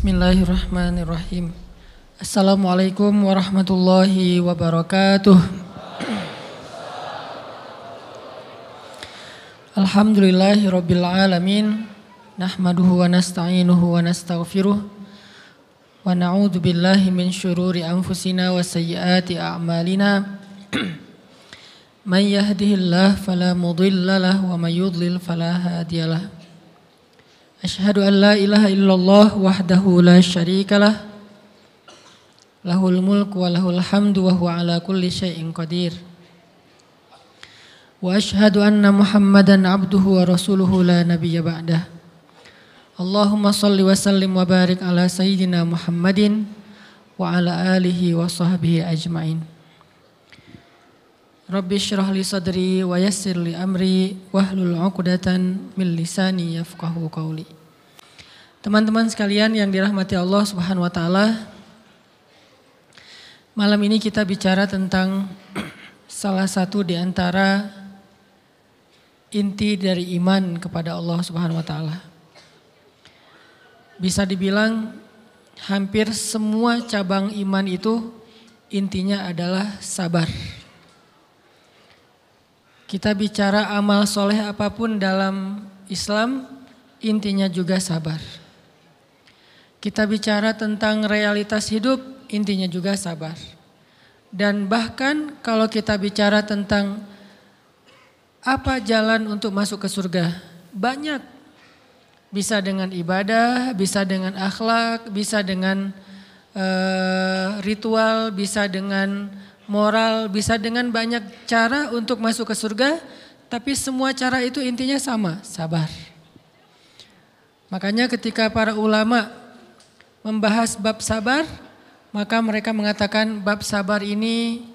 Bismillahirrahmanirrahim. Assalamualaikum warahmatullahi wabarakatuh. Alhamdulillahi rabbil alamin. Nahmaduhu wa nasta'inuhu wa nastaghfiruh. Wa na'udzu billahi min syururi anfusina wa sayyiati a'malina. Man yahdihillahu fala mudilla lahu wa may yudlil fala hadiyalah. Ashhadu an la ilaha illallah wahdahu la syarika lah. Lahul mulku wa lahul hamdu wa huwa ala kulli syai'in qadir. Wa ashhadu anna Muhammadan abduhu wa rasuluhu la nabiyya ba'dah. Allahumma salli wa sallim wa barik ala sayyidina Muhammadin wa ala alihi wa sahbihi ajmain. Rabbi syrah sadri wa yassir li amri. Teman-teman sekalian yang dirahmati Allah Subhanahu wa taala, malam ini kita bicara tentang salah satu di antara inti dari iman kepada Allah Subhanahu wa taala. Bisa dibilang hampir semua cabang iman itu intinya adalah sabar. Kita bicara amal soleh apa pun dalam Islam, intinya juga sabar. Kita bicara tentang realitas hidup, intinya juga sabar. Dan bahkan kalau kita bicara tentang apa jalan untuk masuk ke surga, banyak. Bisa dengan ibadah, bisa dengan akhlak, bisa dengan uh, ritual, bisa dengan moral, bisa dengan banyak cara untuk masuk ke surga, tapi semua cara itu intinya sama, sabar. Makanya ketika para ulama membahas bab sabar, maka mereka mengatakan bab sabar ini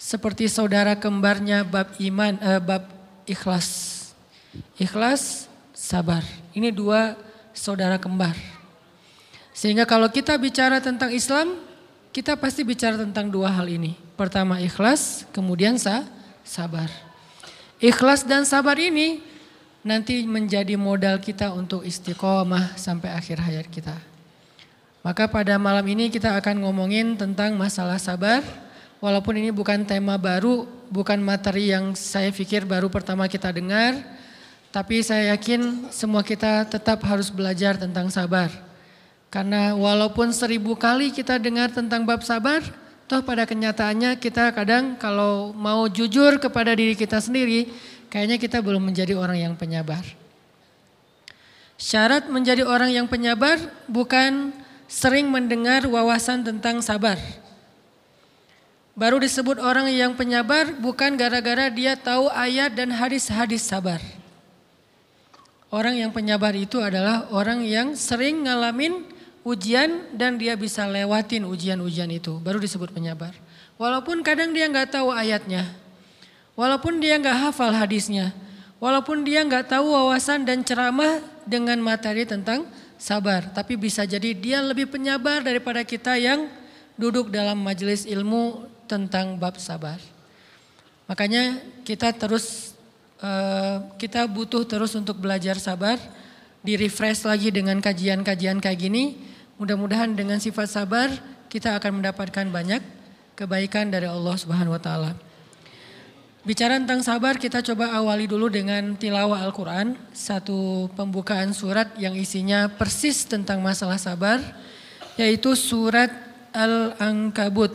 seperti saudara kembarnya bab iman, eh, bab ikhlas. Ikhlas, sabar. Ini dua saudara kembar. Sehingga kalau kita bicara tentang Islam, kita pasti bicara tentang dua hal ini. Pertama ikhlas, kemudian sa sabar. Ikhlas dan sabar ini nanti menjadi modal kita untuk istiqomah sampai akhir hayat kita. Maka pada malam ini kita akan ngomongin tentang masalah sabar. Walaupun ini bukan tema baru, bukan materi yang saya pikir baru pertama kita dengar. Tapi saya yakin semua kita tetap harus belajar tentang sabar. Karena walaupun seribu kali kita dengar tentang bab sabar, toh pada kenyataannya kita kadang kalau mau jujur kepada diri kita sendiri, kayaknya kita belum menjadi orang yang penyabar. Syarat menjadi orang yang penyabar bukan sering mendengar wawasan tentang sabar. Baru disebut orang yang penyabar bukan gara-gara dia tahu ayat dan hadis-hadis sabar. Orang yang penyabar itu adalah orang yang sering ngalamin ujian dan dia bisa lewatin ujian-ujian itu. Baru disebut penyabar. Walaupun kadang dia nggak tahu ayatnya. Walaupun dia nggak hafal hadisnya. Walaupun dia nggak tahu wawasan dan ceramah dengan materi tentang sabar. Tapi bisa jadi dia lebih penyabar daripada kita yang duduk dalam majelis ilmu tentang bab sabar. Makanya kita terus eh, kita butuh terus untuk belajar sabar, di refresh lagi dengan kajian-kajian kayak gini Mudah-mudahan dengan sifat sabar kita akan mendapatkan banyak kebaikan dari Allah Subhanahu wa taala. Bicara tentang sabar kita coba awali dulu dengan tilawah Al-Qur'an, satu pembukaan surat yang isinya persis tentang masalah sabar yaitu surat Al-Ankabut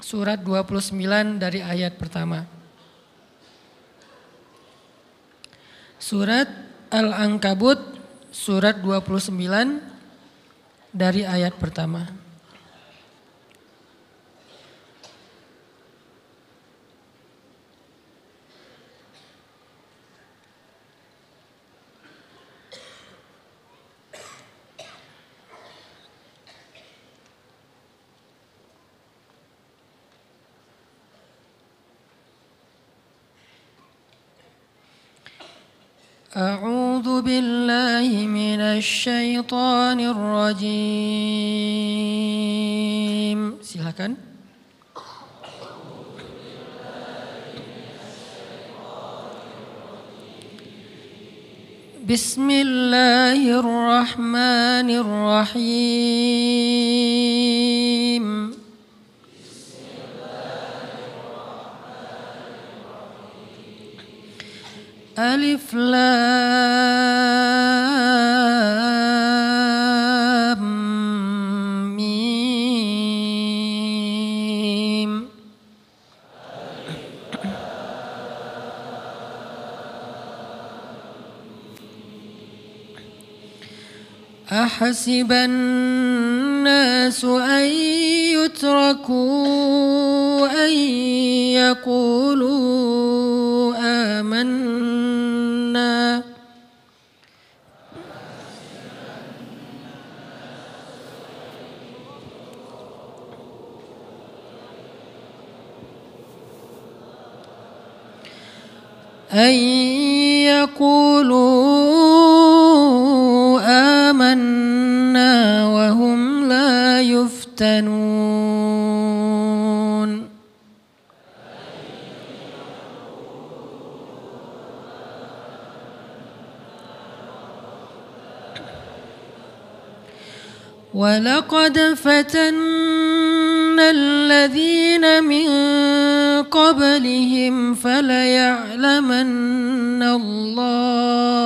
surat 29 dari ayat pertama. Surat Al-Ankabut surat 29 dari ayat pertama. أعوذ بالله من الشيطان الرجيم. Silakan. بسم الله الرحمن الرحيم ألف لام. ميم. أحسب الناس أن يتركوا أن يقولوا آمنا أن يقولوا آمنا وهم لا يفتنون. ولقد فتنا الذين من قبلهم فليعلمن الله.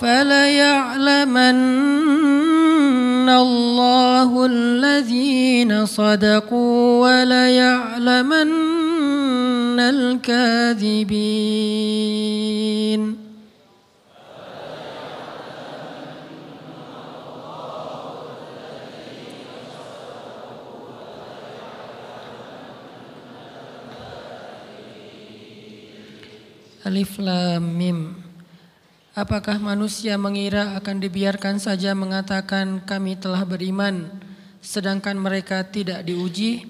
فليعلمن الله الذين صدقوا وليعلمن الكاذبين Alif Lam Mim Apakah manusia mengira akan dibiarkan saja mengatakan kami telah beriman sedangkan mereka tidak diuji?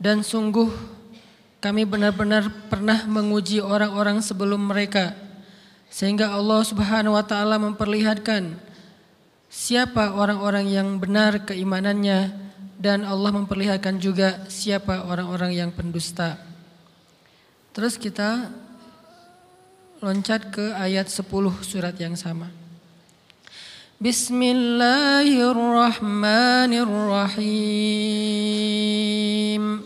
Dan sungguh kami benar-benar pernah menguji orang-orang sebelum mereka sehingga Allah Subhanahu wa taala memperlihatkan siapa orang-orang yang benar keimanannya dan Allah memperlihatkan juga siapa orang-orang yang pendusta. Terus kita loncat ke ayat 10 surat yang sama. Bismillahirrahmanirrahim.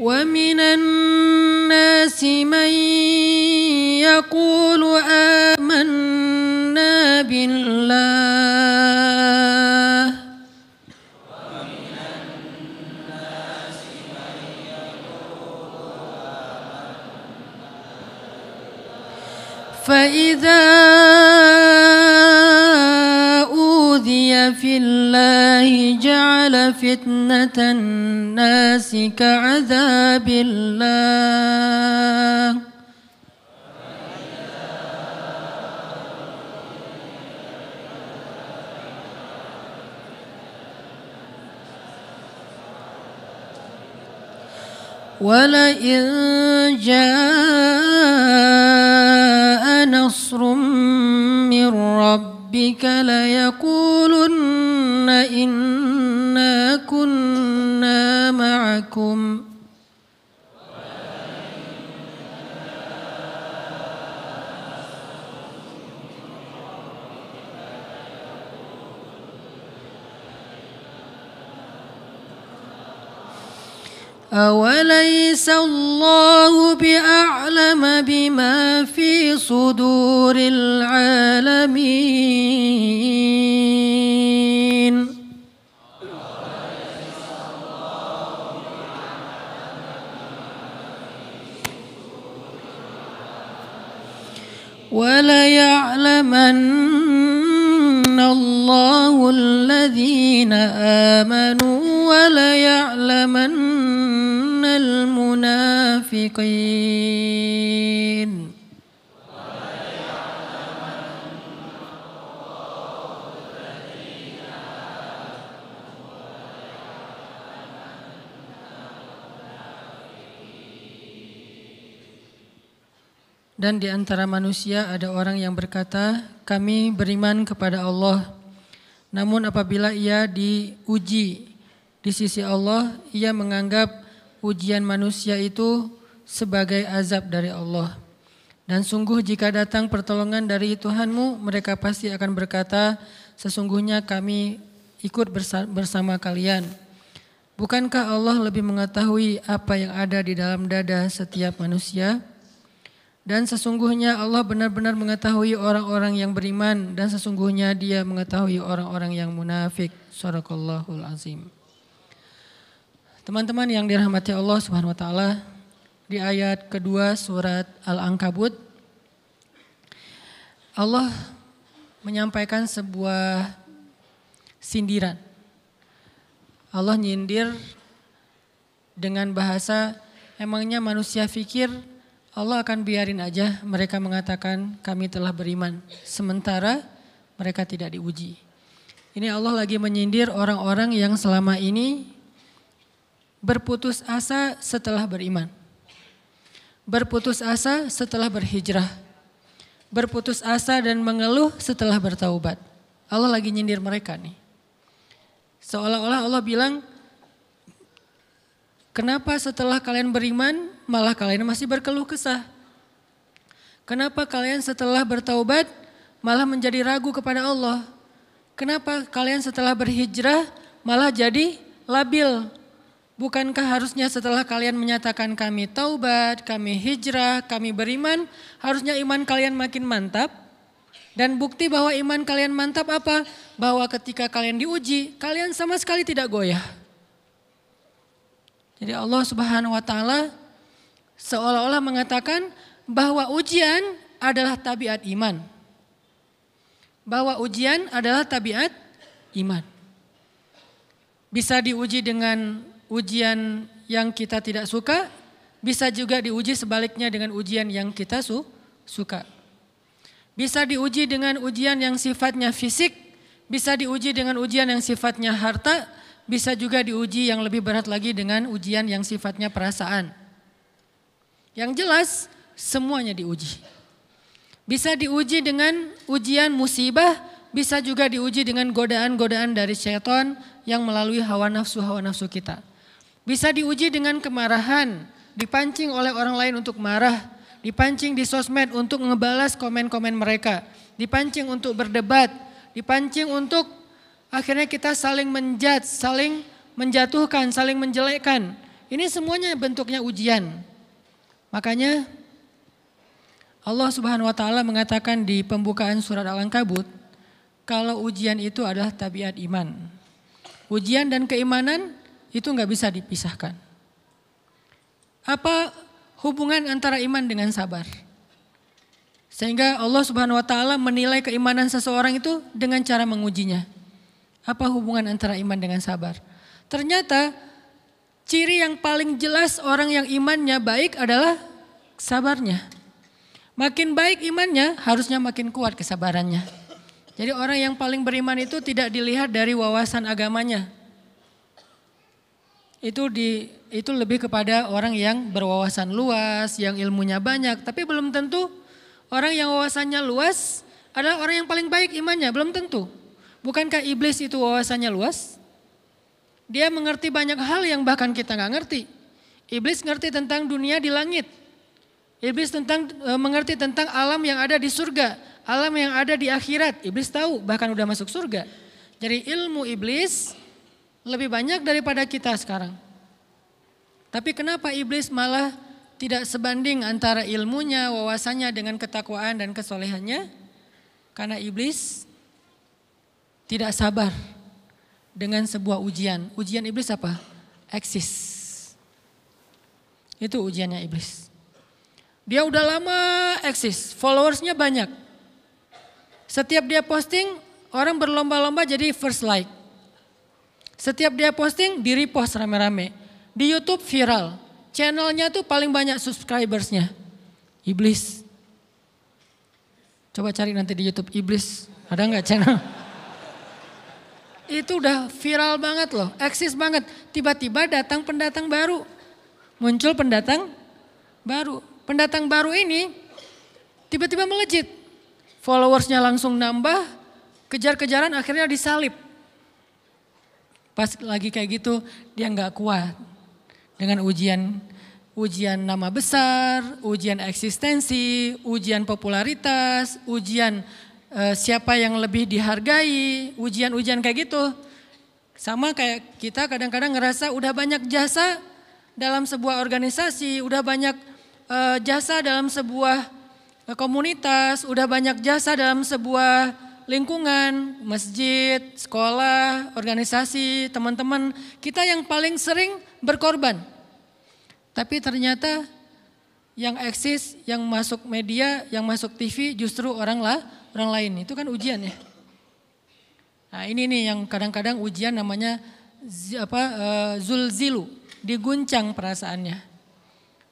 ومن الناس من يقول آمنا بالله. ومن الناس من يقول فإذا في الله جعل فتنة الناس كعذاب الله. ولئن جاء نصر من ربك ليقولن إنا كنا معكم. أوليس الله بأعلم بما في صدور العالمين وليعلمن الله الذين آمنوا المنافقين Dan di antara manusia ada orang yang berkata, kami beriman kepada Allah. Namun apabila ia diuji di sisi Allah, ia menganggap ujian manusia itu sebagai azab dari Allah. Dan sungguh jika datang pertolongan dari Tuhanmu, mereka pasti akan berkata, sesungguhnya kami ikut bersama kalian. Bukankah Allah lebih mengetahui apa yang ada di dalam dada setiap manusia? Dan sesungguhnya Allah benar-benar mengetahui orang-orang yang beriman dan sesungguhnya dia mengetahui orang-orang yang munafik. Sadaqallahul azim. Teman-teman yang dirahmati Allah Subhanahu wa taala, di ayat kedua surat Al-Ankabut Allah menyampaikan sebuah sindiran. Allah nyindir dengan bahasa emangnya manusia fikir Allah akan biarin aja mereka mengatakan kami telah beriman. Sementara mereka tidak diuji. Ini Allah lagi menyindir orang-orang yang selama ini berputus asa setelah beriman. Berputus asa setelah berhijrah. Berputus asa dan mengeluh setelah bertaubat. Allah lagi nyindir mereka nih. Seolah-olah Allah bilang, Kenapa setelah kalian beriman malah kalian masih berkeluh kesah? Kenapa kalian setelah bertaubat malah menjadi ragu kepada Allah? Kenapa kalian setelah berhijrah malah jadi labil? Bukankah harusnya setelah kalian menyatakan kami taubat, kami hijrah, kami beriman, harusnya iman kalian makin mantap? Dan bukti bahwa iman kalian mantap apa? Bahwa ketika kalian diuji, kalian sama sekali tidak goyah. Jadi Allah Subhanahu wa taala seolah-olah mengatakan bahwa ujian adalah tabiat iman. Bahwa ujian adalah tabiat iman. Bisa diuji dengan ujian yang kita tidak suka, bisa juga diuji sebaliknya dengan ujian yang kita su suka. Bisa diuji dengan ujian yang sifatnya fisik, bisa diuji dengan ujian yang sifatnya harta, bisa juga diuji yang lebih berat lagi dengan ujian yang sifatnya perasaan. Yang jelas semuanya diuji. Bisa diuji dengan ujian musibah, bisa juga diuji dengan godaan-godaan dari syaitan yang melalui hawa nafsu-hawa nafsu kita. Bisa diuji dengan kemarahan, dipancing oleh orang lain untuk marah, dipancing di sosmed untuk ngebalas komen-komen mereka, dipancing untuk berdebat, dipancing untuk Akhirnya kita saling menjat, saling menjatuhkan, saling menjelekkan. Ini semuanya bentuknya ujian. Makanya Allah Subhanahu wa taala mengatakan di pembukaan surat Al-Ankabut kalau ujian itu adalah tabiat iman. Ujian dan keimanan itu nggak bisa dipisahkan. Apa hubungan antara iman dengan sabar? Sehingga Allah Subhanahu wa taala menilai keimanan seseorang itu dengan cara mengujinya. Apa hubungan antara iman dengan sabar? Ternyata ciri yang paling jelas orang yang imannya baik adalah sabarnya. Makin baik imannya, harusnya makin kuat kesabarannya. Jadi orang yang paling beriman itu tidak dilihat dari wawasan agamanya. Itu di itu lebih kepada orang yang berwawasan luas, yang ilmunya banyak, tapi belum tentu orang yang wawasannya luas adalah orang yang paling baik imannya, belum tentu. Bukankah iblis itu wawasannya luas? Dia mengerti banyak hal yang bahkan kita nggak ngerti. Iblis ngerti tentang dunia di langit. Iblis tentang e, mengerti tentang alam yang ada di surga, alam yang ada di akhirat. Iblis tahu bahkan udah masuk surga. Jadi ilmu iblis lebih banyak daripada kita sekarang. Tapi kenapa iblis malah tidak sebanding antara ilmunya, wawasannya dengan ketakwaan dan kesolehannya? Karena iblis tidak sabar dengan sebuah ujian. Ujian iblis apa? Eksis. Itu ujiannya iblis. Dia udah lama eksis, followersnya banyak. Setiap dia posting, orang berlomba-lomba jadi first like. Setiap dia posting, di repost rame-rame. Di Youtube viral. Channelnya tuh paling banyak subscribersnya. Iblis. Coba cari nanti di Youtube Iblis. Ada nggak channel? itu udah viral banget loh, eksis banget. Tiba-tiba datang pendatang baru. Muncul pendatang baru. Pendatang baru ini tiba-tiba melejit. Followersnya langsung nambah, kejar-kejaran akhirnya disalib. Pas lagi kayak gitu dia nggak kuat dengan ujian ujian nama besar, ujian eksistensi, ujian popularitas, ujian uh, siapa yang lebih dihargai, ujian-ujian kayak gitu. Sama kayak kita kadang-kadang ngerasa udah banyak jasa dalam sebuah organisasi, udah banyak uh, jasa dalam sebuah uh, komunitas, udah banyak jasa dalam sebuah lingkungan, masjid, sekolah, organisasi, teman-teman. Kita yang paling sering berkorban. Tapi ternyata yang eksis, yang masuk media, yang masuk TV justru orang lah, orang lain. Itu kan ujian ya. Nah ini nih yang kadang-kadang ujian namanya apa uh, zulzilu, diguncang perasaannya.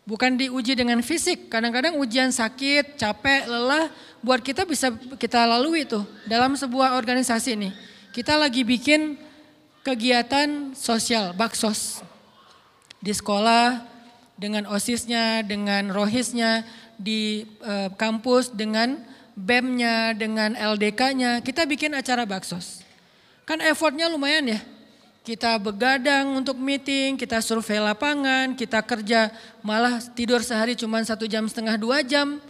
Bukan diuji dengan fisik, kadang-kadang ujian sakit, capek, lelah, buat kita bisa kita lalui tuh dalam sebuah organisasi ini. Kita lagi bikin kegiatan sosial, baksos. Di sekolah, dengan OSISnya, dengan rohisnya, di uh, kampus, dengan BEM-nya, dengan LDK-nya, kita bikin acara baksos. Kan effortnya lumayan ya. Kita begadang untuk meeting, kita survei lapangan, kita kerja malah tidur sehari cuma satu jam setengah dua jam.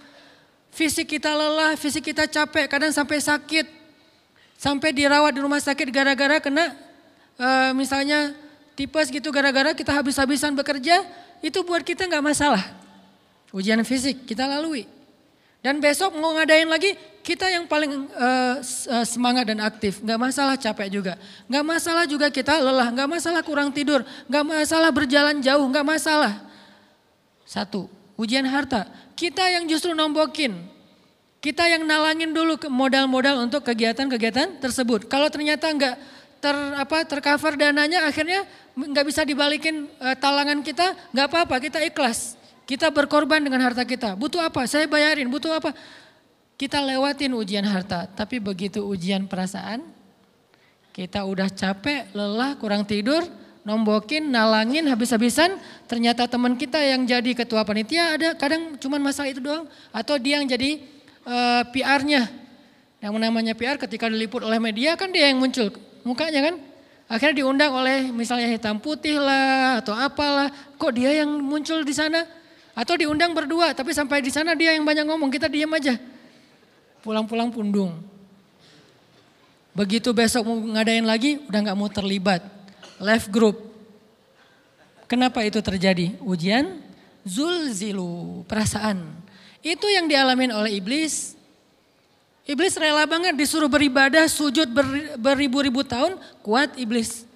Fisik kita lelah, fisik kita capek, kadang sampai sakit. Sampai dirawat di rumah sakit gara-gara kena uh, misalnya tipes gitu gara-gara kita habis-habisan bekerja, itu buat kita nggak masalah. Ujian fisik kita lalui. Dan besok mau ngadain lagi, kita yang paling uh, semangat dan aktif. Gak masalah capek juga. Gak masalah juga kita lelah, gak masalah kurang tidur, gak masalah berjalan jauh, gak masalah. Satu, ujian harta. Kita yang justru nombokin. Kita yang nalangin dulu modal-modal untuk kegiatan-kegiatan tersebut. Kalau ternyata nggak ter apa tercover dananya, akhirnya nggak bisa dibalikin uh, talangan kita, nggak apa-apa, kita ikhlas. Kita berkorban dengan harta kita. Butuh apa? Saya bayarin. Butuh apa? Kita lewatin ujian harta. Tapi begitu ujian perasaan, kita udah capek, lelah, kurang tidur, nombokin, nalangin habis-habisan. Ternyata teman kita yang jadi ketua panitia ada kadang cuma masalah itu doang. Atau dia yang jadi uh, eh, PR-nya. Yang namanya PR ketika diliput oleh media kan dia yang muncul mukanya kan. Akhirnya diundang oleh misalnya hitam putih lah atau apalah. Kok dia yang muncul di sana? Atau diundang berdua, tapi sampai di sana dia yang banyak ngomong, kita diam aja. Pulang-pulang pundung. Begitu besok mau ngadain lagi, udah nggak mau terlibat. Left group. Kenapa itu terjadi? Ujian zulzilu, perasaan. Itu yang dialamin oleh iblis. Iblis rela banget disuruh beribadah, sujud ber, beribu-ribu tahun, kuat iblis.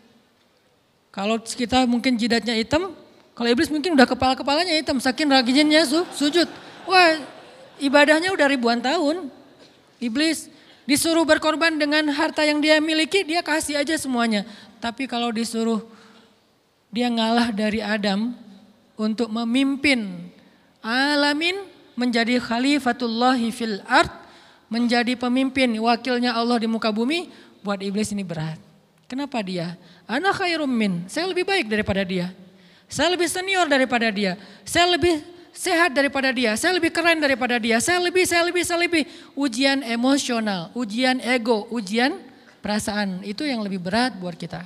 Kalau kita mungkin jidatnya hitam, kalau iblis mungkin udah kepala-kepalanya hitam, saking rajinnya su, sujud. Wah ibadahnya udah ribuan tahun. Iblis disuruh berkorban dengan harta yang dia miliki, dia kasih aja semuanya. Tapi kalau disuruh dia ngalah dari Adam untuk memimpin alamin menjadi khalifatullahi fil art, menjadi pemimpin wakilnya Allah di muka bumi, buat iblis ini berat. Kenapa dia? Anak khairum min, saya lebih baik daripada dia. Saya lebih senior daripada dia. Saya lebih sehat daripada dia. Saya lebih keren daripada dia. Saya lebih, saya lebih, saya lebih. Ujian emosional, ujian ego, ujian perasaan. Itu yang lebih berat buat kita.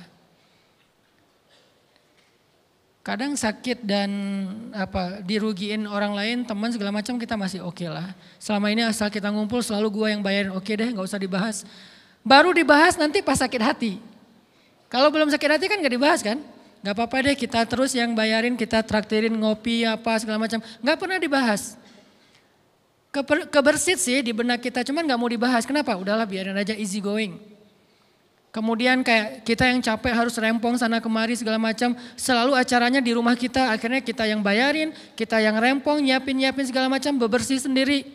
Kadang sakit dan apa dirugiin orang lain, teman segala macam kita masih oke okay lah. Selama ini asal kita ngumpul selalu gua yang bayarin, oke okay deh nggak usah dibahas. Baru dibahas nanti pas sakit hati. Kalau belum sakit hati kan nggak dibahas kan? Gak apa-apa deh kita terus yang bayarin, kita traktirin ngopi apa segala macam. Gak pernah dibahas. Keber, kebersit sih di benak kita, cuman gak mau dibahas. Kenapa? Udahlah biarin aja easy going. Kemudian kayak kita yang capek harus rempong sana kemari segala macam. Selalu acaranya di rumah kita, akhirnya kita yang bayarin, kita yang rempong, nyiapin-nyiapin segala macam, bebersih sendiri.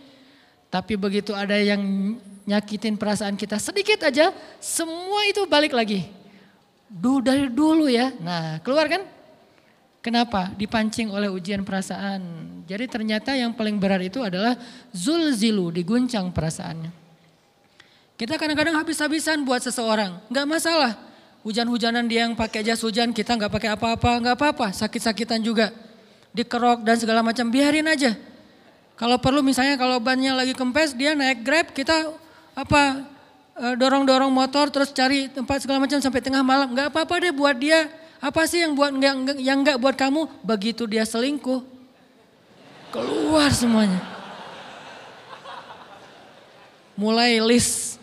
Tapi begitu ada yang nyakitin perasaan kita sedikit aja, semua itu balik lagi dulu dari dulu ya. Nah, keluar kan? Kenapa? Dipancing oleh ujian perasaan. Jadi ternyata yang paling berat itu adalah zulzilu, diguncang perasaannya. Kita kadang-kadang habis-habisan buat seseorang, nggak masalah. Hujan-hujanan dia yang pakai jas hujan, kita nggak pakai apa-apa, nggak apa-apa. Sakit-sakitan juga, dikerok dan segala macam, biarin aja. Kalau perlu misalnya kalau bannya lagi kempes dia naik grab kita apa dorong-dorong motor terus cari tempat segala macam sampai tengah malam. Gak apa-apa deh buat dia. Apa sih yang buat yang, yang nggak buat kamu? Begitu dia selingkuh keluar semuanya. Mulai list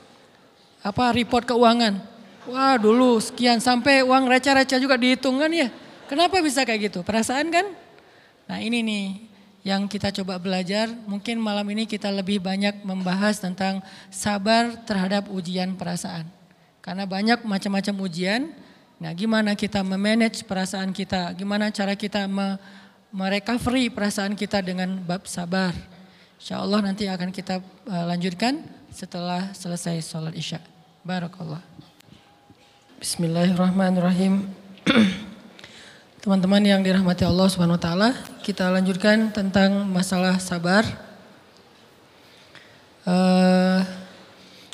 apa report keuangan. Wah dulu sekian sampai uang receh-receh juga dihitung kan ya. Kenapa bisa kayak gitu? Perasaan kan? Nah ini nih yang kita coba belajar. Mungkin malam ini kita lebih banyak membahas tentang sabar terhadap ujian perasaan. Karena banyak macam-macam ujian. Nah, gimana kita memanage perasaan kita? Gimana cara kita me merecovery perasaan kita dengan bab sabar? Insya Allah nanti akan kita uh, lanjutkan setelah selesai sholat isya. Barakallah. Bismillahirrahmanirrahim. Teman-teman yang dirahmati Allah Subhanahu wa taala, kita lanjutkan tentang masalah sabar. Uh,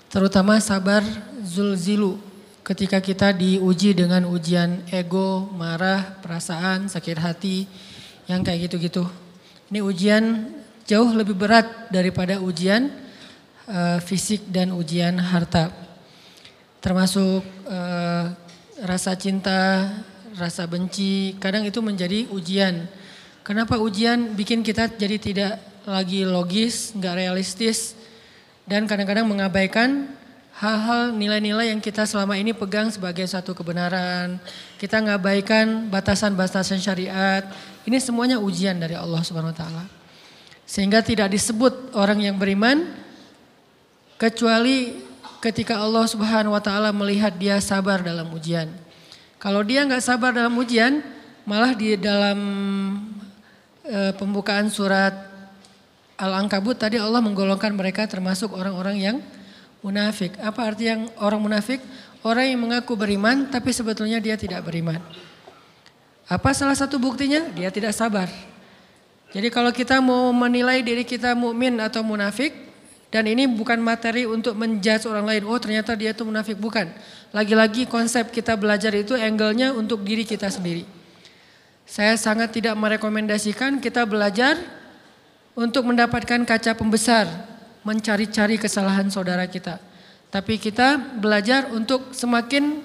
terutama sabar zulzilu ketika kita diuji dengan ujian ego, marah, perasaan, sakit hati, yang kayak gitu-gitu. Ini ujian jauh lebih berat daripada ujian uh, fisik dan ujian harta. Termasuk uh, rasa cinta, rasa benci, kadang itu menjadi ujian. Kenapa ujian bikin kita jadi tidak lagi logis, nggak realistis, dan kadang-kadang mengabaikan hal-hal nilai-nilai yang kita selama ini pegang sebagai satu kebenaran. Kita ngabaikan batasan-batasan syariat. Ini semuanya ujian dari Allah Subhanahu wa taala. Sehingga tidak disebut orang yang beriman kecuali ketika Allah Subhanahu wa taala melihat dia sabar dalam ujian. Kalau dia nggak sabar dalam ujian, malah di dalam e, pembukaan surat Al-Ankabut tadi Allah menggolongkan mereka termasuk orang-orang yang munafik. Apa arti yang orang munafik? Orang yang mengaku beriman tapi sebetulnya dia tidak beriman. Apa salah satu buktinya? Dia tidak sabar. Jadi kalau kita mau menilai diri kita mukmin atau munafik, dan ini bukan materi untuk menjudge orang lain. Oh ternyata dia itu munafik. Bukan. Lagi-lagi konsep kita belajar itu angle-nya untuk diri kita sendiri. Saya sangat tidak merekomendasikan kita belajar untuk mendapatkan kaca pembesar. Mencari-cari kesalahan saudara kita. Tapi kita belajar untuk semakin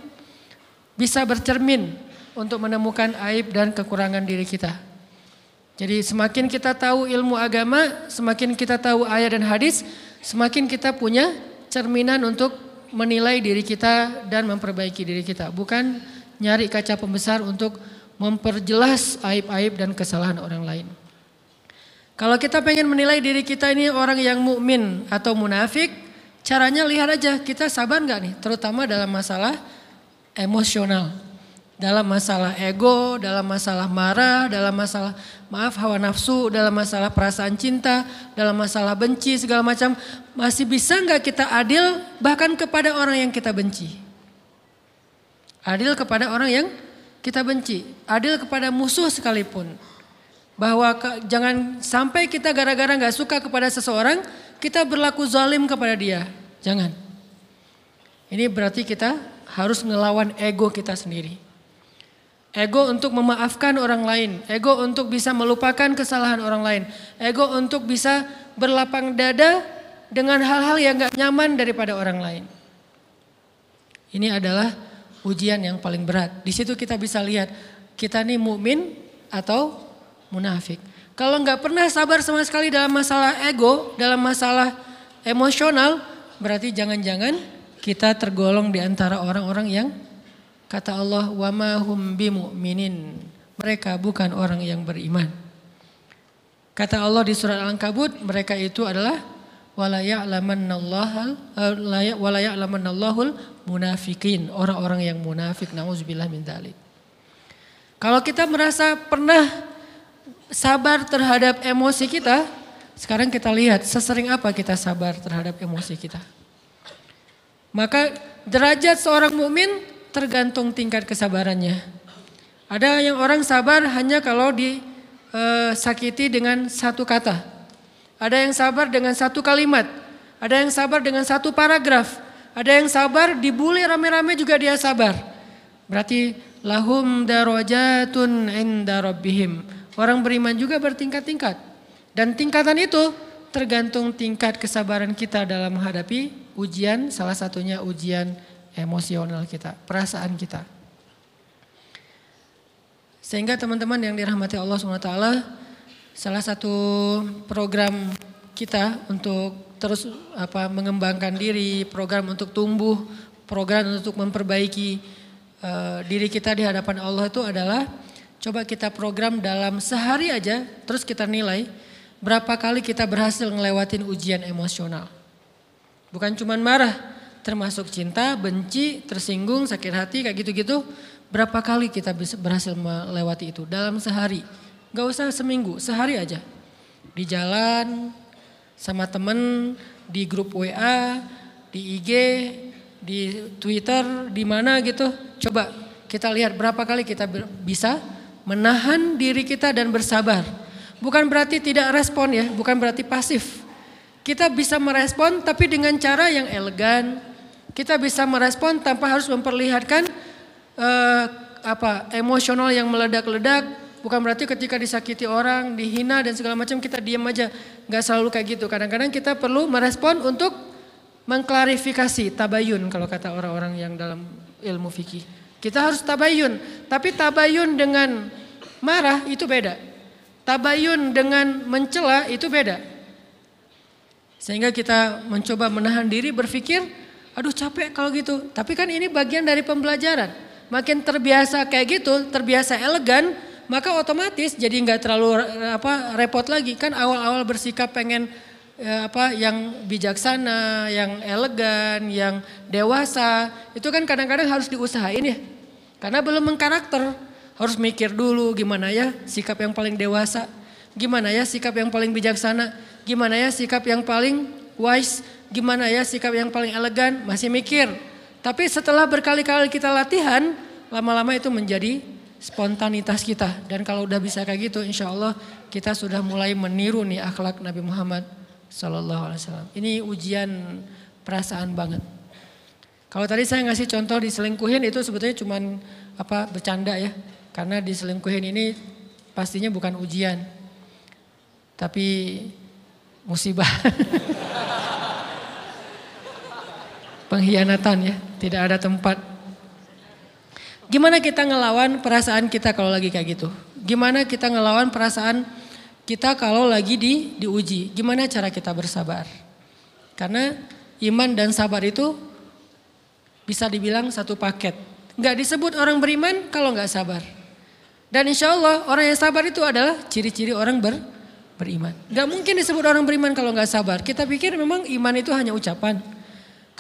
bisa bercermin untuk menemukan aib dan kekurangan diri kita. Jadi semakin kita tahu ilmu agama, semakin kita tahu ayat dan hadis, semakin kita punya cerminan untuk menilai diri kita dan memperbaiki diri kita. Bukan nyari kaca pembesar untuk memperjelas aib-aib dan kesalahan orang lain. Kalau kita pengen menilai diri kita ini orang yang mukmin atau munafik, caranya lihat aja kita sabar nggak nih, terutama dalam masalah emosional dalam masalah ego, dalam masalah marah, dalam masalah maaf hawa nafsu, dalam masalah perasaan cinta, dalam masalah benci segala macam, masih bisa nggak kita adil bahkan kepada orang yang kita benci? Adil kepada orang yang kita benci, adil kepada musuh sekalipun. Bahwa ke, jangan sampai kita gara-gara nggak suka kepada seseorang, kita berlaku zalim kepada dia. Jangan. Ini berarti kita harus ngelawan ego kita sendiri. Ego untuk memaafkan orang lain, ego untuk bisa melupakan kesalahan orang lain, ego untuk bisa berlapang dada dengan hal-hal yang gak nyaman daripada orang lain. Ini adalah ujian yang paling berat. Di situ kita bisa lihat kita nih mukmin atau munafik. Kalau nggak pernah sabar sama sekali dalam masalah ego, dalam masalah emosional, berarti jangan-jangan kita tergolong di antara orang-orang yang Kata Allah, "Wa ma hum bimu'minin." Mereka bukan orang yang beriman. Kata Allah di surat Al-Ankabut, mereka itu adalah wala ya'lamannallahu eh, wala munafikin, orang-orang yang munafik. Nauzubillah min dzalik. Kalau kita merasa pernah sabar terhadap emosi kita, sekarang kita lihat sesering apa kita sabar terhadap emosi kita. Maka derajat seorang mukmin tergantung tingkat kesabarannya. Ada yang orang sabar hanya kalau disakiti eh, dengan satu kata. Ada yang sabar dengan satu kalimat. Ada yang sabar dengan satu paragraf. Ada yang sabar dibully rame-rame juga dia sabar. Berarti lahum darajatun inda rabbihim. Orang beriman juga bertingkat-tingkat. Dan tingkatan itu tergantung tingkat kesabaran kita dalam menghadapi ujian, salah satunya ujian emosional kita, perasaan kita. Sehingga teman-teman yang dirahmati Allah SWT, salah satu program kita untuk terus apa mengembangkan diri, program untuk tumbuh, program untuk memperbaiki uh, diri kita di hadapan Allah itu adalah coba kita program dalam sehari aja, terus kita nilai berapa kali kita berhasil ngelewatin ujian emosional. Bukan cuma marah, termasuk cinta, benci, tersinggung, sakit hati kayak gitu-gitu. Berapa kali kita bisa berhasil melewati itu dalam sehari. Gak usah seminggu, sehari aja. Di jalan, sama temen, di grup WA, di IG, di Twitter, di mana gitu. Coba kita lihat berapa kali kita bisa menahan diri kita dan bersabar Bukan berarti tidak respon ya, bukan berarti pasif. Kita bisa merespon tapi dengan cara yang elegan. Kita bisa merespon tanpa harus memperlihatkan uh, apa emosional yang meledak-ledak. Bukan berarti ketika disakiti orang, dihina dan segala macam kita diam aja. Gak selalu kayak gitu. Kadang-kadang kita perlu merespon untuk mengklarifikasi tabayun kalau kata orang-orang yang dalam ilmu fikih. Kita harus tabayun, tapi tabayun dengan marah itu beda. Tabayun dengan mencela itu beda. Sehingga kita mencoba menahan diri berpikir, aduh capek kalau gitu. Tapi kan ini bagian dari pembelajaran. Makin terbiasa kayak gitu, terbiasa elegan, maka otomatis jadi nggak terlalu apa repot lagi. Kan awal-awal bersikap pengen ya, apa yang bijaksana, yang elegan, yang dewasa, itu kan kadang-kadang harus diusahain ya. Karena belum mengkarakter. Harus mikir dulu gimana ya sikap yang paling dewasa, gimana ya sikap yang paling bijaksana, gimana ya sikap yang paling wise, gimana ya sikap yang paling elegan, masih mikir. Tapi setelah berkali-kali kita latihan, lama-lama itu menjadi spontanitas kita. Dan kalau udah bisa kayak gitu, insya Allah kita sudah mulai meniru nih akhlak Nabi Muhammad Wasallam. Ini ujian perasaan banget. Kalau tadi saya ngasih contoh diselingkuhin itu sebetulnya cuman apa bercanda ya. Karena diselingkuhin ini pastinya bukan ujian. Tapi musibah. Pengkhianatan ya, tidak ada tempat. Gimana kita ngelawan perasaan kita kalau lagi kayak gitu? Gimana kita ngelawan perasaan kita kalau lagi di diuji? Gimana cara kita bersabar? Karena iman dan sabar itu bisa dibilang satu paket. Gak disebut orang beriman kalau gak sabar. Dan insya Allah orang yang sabar itu adalah ciri-ciri orang ber, beriman. Gak mungkin disebut orang beriman kalau gak sabar. Kita pikir memang iman itu hanya ucapan.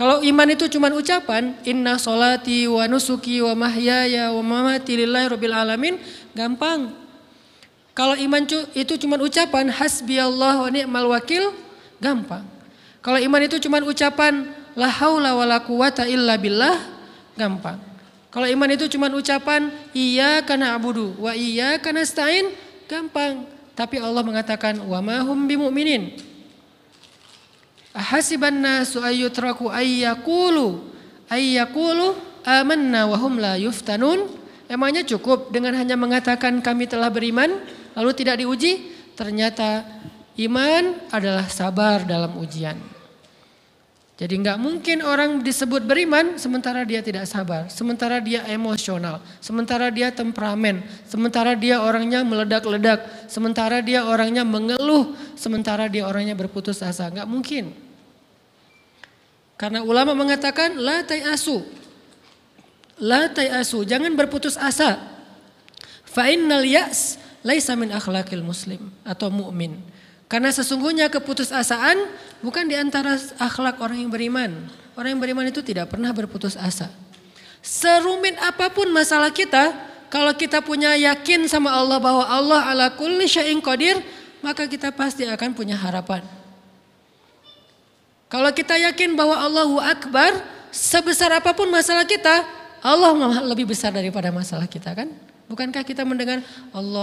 Kalau iman itu cuma ucapan, inna solati wa nusuki wa mahyaya wa mamati lillahi rabbil alamin, gampang. Kalau iman itu cuma ucapan, hasbi Allah wa ni'mal wakil, gampang. Kalau iman itu cuma ucapan, la haula wa la quwata illa billah, gampang. Kalau iman itu cuma ucapan iya karena abudu wa iya karena stain gampang. Tapi Allah mengatakan wa mahum bimu'minin. Ahasiban nasu ayyutraku ayyakulu ayyakulu amanna wa hum la yuftanun. Emangnya cukup dengan hanya mengatakan kami telah beriman lalu tidak diuji? Ternyata iman adalah sabar dalam ujian. Jadi nggak mungkin orang disebut beriman sementara dia tidak sabar, sementara dia emosional, sementara dia temperamen, sementara dia orangnya meledak-ledak, sementara dia orangnya mengeluh, sementara dia orangnya berputus asa. Nggak mungkin. Karena ulama mengatakan la asu, La asu, jangan berputus asa. Fa innal laisa min muslim atau mukmin. Karena sesungguhnya keputusasaan bukan di antara akhlak orang yang beriman. Orang yang beriman itu tidak pernah berputus asa. Serumit apa pun masalah kita, kalau kita punya yakin sama Allah bahwa Allah ala kulli syai'in qadir, maka kita pasti akan punya harapan. Kalau kita yakin bahwa Allahu Akbar, sebesar apa pun masalah kita, Allah lebih besar daripada masalah kita kan? Bukankah kita mendengar Allahu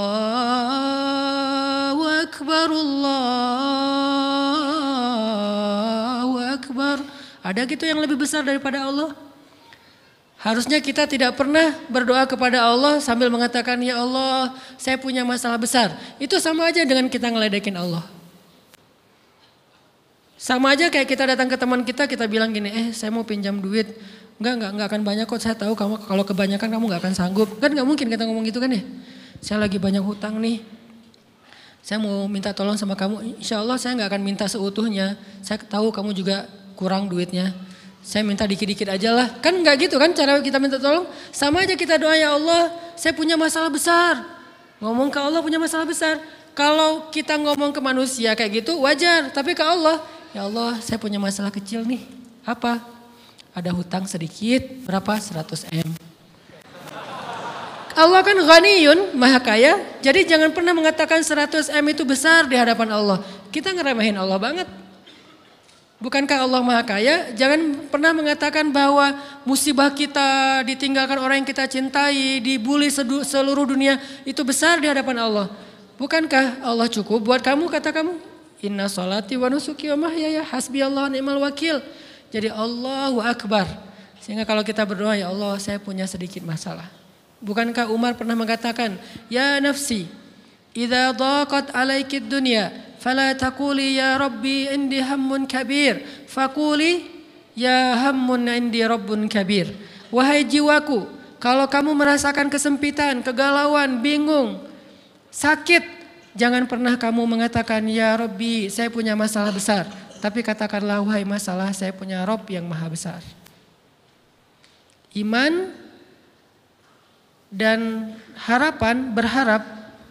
Akbar, Allahu Akbar. Ada gitu yang lebih besar daripada Allah? Harusnya kita tidak pernah berdoa kepada Allah sambil mengatakan, Ya Allah saya punya masalah besar. Itu sama aja dengan kita ngeledekin Allah. Sama aja kayak kita datang ke teman kita, kita bilang gini, eh saya mau pinjam duit. Enggak, enggak, enggak akan banyak kok. Saya tahu kamu kalau kebanyakan kamu enggak akan sanggup. Kan enggak mungkin kita ngomong gitu kan ya. Saya lagi banyak hutang nih. Saya mau minta tolong sama kamu. Insya Allah saya enggak akan minta seutuhnya. Saya tahu kamu juga kurang duitnya. Saya minta dikit-dikit aja lah. Kan enggak gitu kan cara kita minta tolong. Sama aja kita doa ya Allah saya punya masalah besar. Ngomong ke Allah punya masalah besar. Kalau kita ngomong ke manusia kayak gitu wajar. Tapi ke Allah, ya Allah saya punya masalah kecil nih. Apa? Ada hutang sedikit, berapa? 100 M. Allah kan ghaniyun, maha kaya. Jadi jangan pernah mengatakan 100 M itu besar di hadapan Allah. Kita ngeremehin Allah banget. Bukankah Allah Maha Kaya? Jangan pernah mengatakan bahwa musibah kita ditinggalkan orang yang kita cintai, dibully seluruh dunia itu besar di hadapan Allah. Bukankah Allah cukup buat kamu kata kamu? Inna salati wa nusuki wa mahyaya hasbi Allah ni'mal wakil. Jadi Allahu Akbar. Sehingga kalau kita berdoa, ya Allah saya punya sedikit masalah. Bukankah Umar pernah mengatakan, Ya nafsi, Idza daqat alaikid dunya, fala taquli ya Rabbi indi hammun kabir, faquli ya hammun indi rabbun kabir. Wahai jiwaku, kalau kamu merasakan kesempitan, kegalauan, bingung, sakit, jangan pernah kamu mengatakan ya Rabbi, saya punya masalah besar. Tapi katakanlah wahai masalah, saya punya Rob yang maha besar. Iman dan harapan, berharap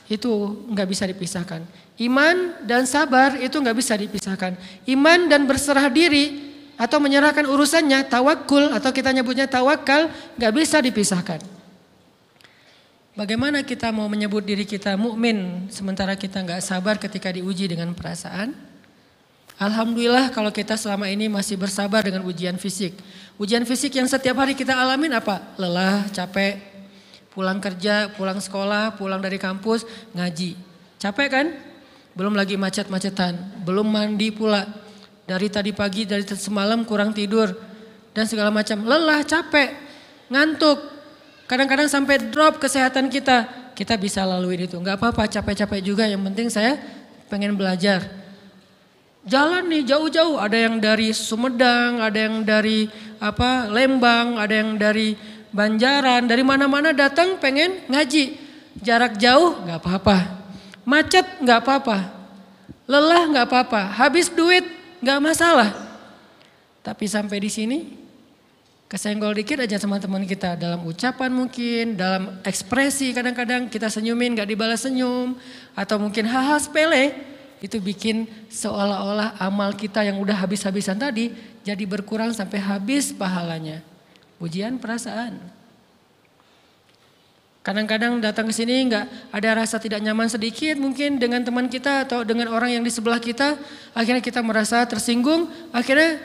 itu nggak bisa dipisahkan. Iman dan sabar itu nggak bisa dipisahkan. Iman dan berserah diri atau menyerahkan urusannya, tawakul atau kita nyebutnya tawakal nggak bisa dipisahkan. Bagaimana kita mau menyebut diri kita mukmin sementara kita nggak sabar ketika diuji dengan perasaan? Alhamdulillah kalau kita selama ini masih bersabar dengan ujian fisik. Ujian fisik yang setiap hari kita alamin apa? Lelah, capek, pulang kerja, pulang sekolah, pulang dari kampus, ngaji. Capek kan? belum lagi macet-macetan, belum mandi pula. Dari tadi pagi, dari semalam kurang tidur dan segala macam. Lelah, capek, ngantuk. Kadang-kadang sampai drop kesehatan kita. Kita bisa lalui itu. Enggak apa-apa, capek-capek juga. Yang penting saya pengen belajar. Jalan nih jauh-jauh, ada yang dari Sumedang, ada yang dari apa Lembang, ada yang dari Banjaran, dari mana-mana datang pengen ngaji. Jarak jauh nggak apa-apa. Macet nggak apa-apa. Lelah nggak apa-apa. Habis duit nggak masalah. Tapi sampai di sini kesenggol dikit aja sama teman kita dalam ucapan mungkin, dalam ekspresi kadang-kadang kita senyumin nggak dibalas senyum atau mungkin hal-hal sepele itu bikin seolah-olah amal kita yang udah habis-habisan tadi jadi berkurang sampai habis pahalanya. Ujian perasaan. Kadang-kadang datang ke sini nggak ada rasa tidak nyaman sedikit mungkin dengan teman kita atau dengan orang yang di sebelah kita. Akhirnya kita merasa tersinggung, akhirnya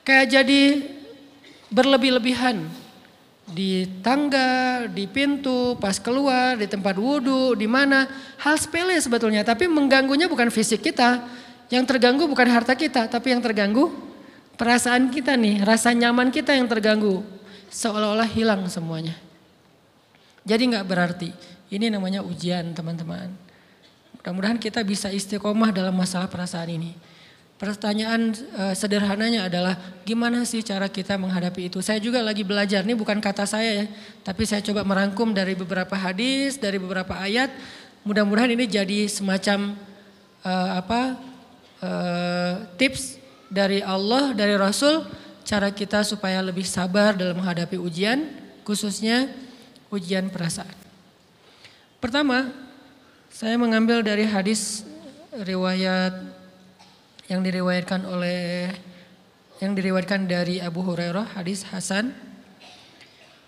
kayak jadi berlebih-lebihan. Di tangga, di pintu, pas keluar, di tempat wudhu, di mana. Hal sepele sebetulnya, tapi mengganggunya bukan fisik kita. Yang terganggu bukan harta kita, tapi yang terganggu perasaan kita nih, rasa nyaman kita yang terganggu. Seolah-olah hilang semuanya. Jadi nggak berarti. Ini namanya ujian teman-teman. Mudah-mudahan kita bisa istiqomah dalam masalah perasaan ini. Pertanyaan uh, sederhananya adalah gimana sih cara kita menghadapi itu? Saya juga lagi belajar, ini bukan kata saya ya, tapi saya coba merangkum dari beberapa hadis, dari beberapa ayat. Mudah-mudahan ini jadi semacam uh, apa uh, tips dari Allah, dari Rasul, cara kita supaya lebih sabar dalam menghadapi ujian, khususnya ujian perasaan. Pertama, saya mengambil dari hadis riwayat yang diriwayatkan oleh yang diriwayatkan dari Abu Hurairah, hadis Hasan.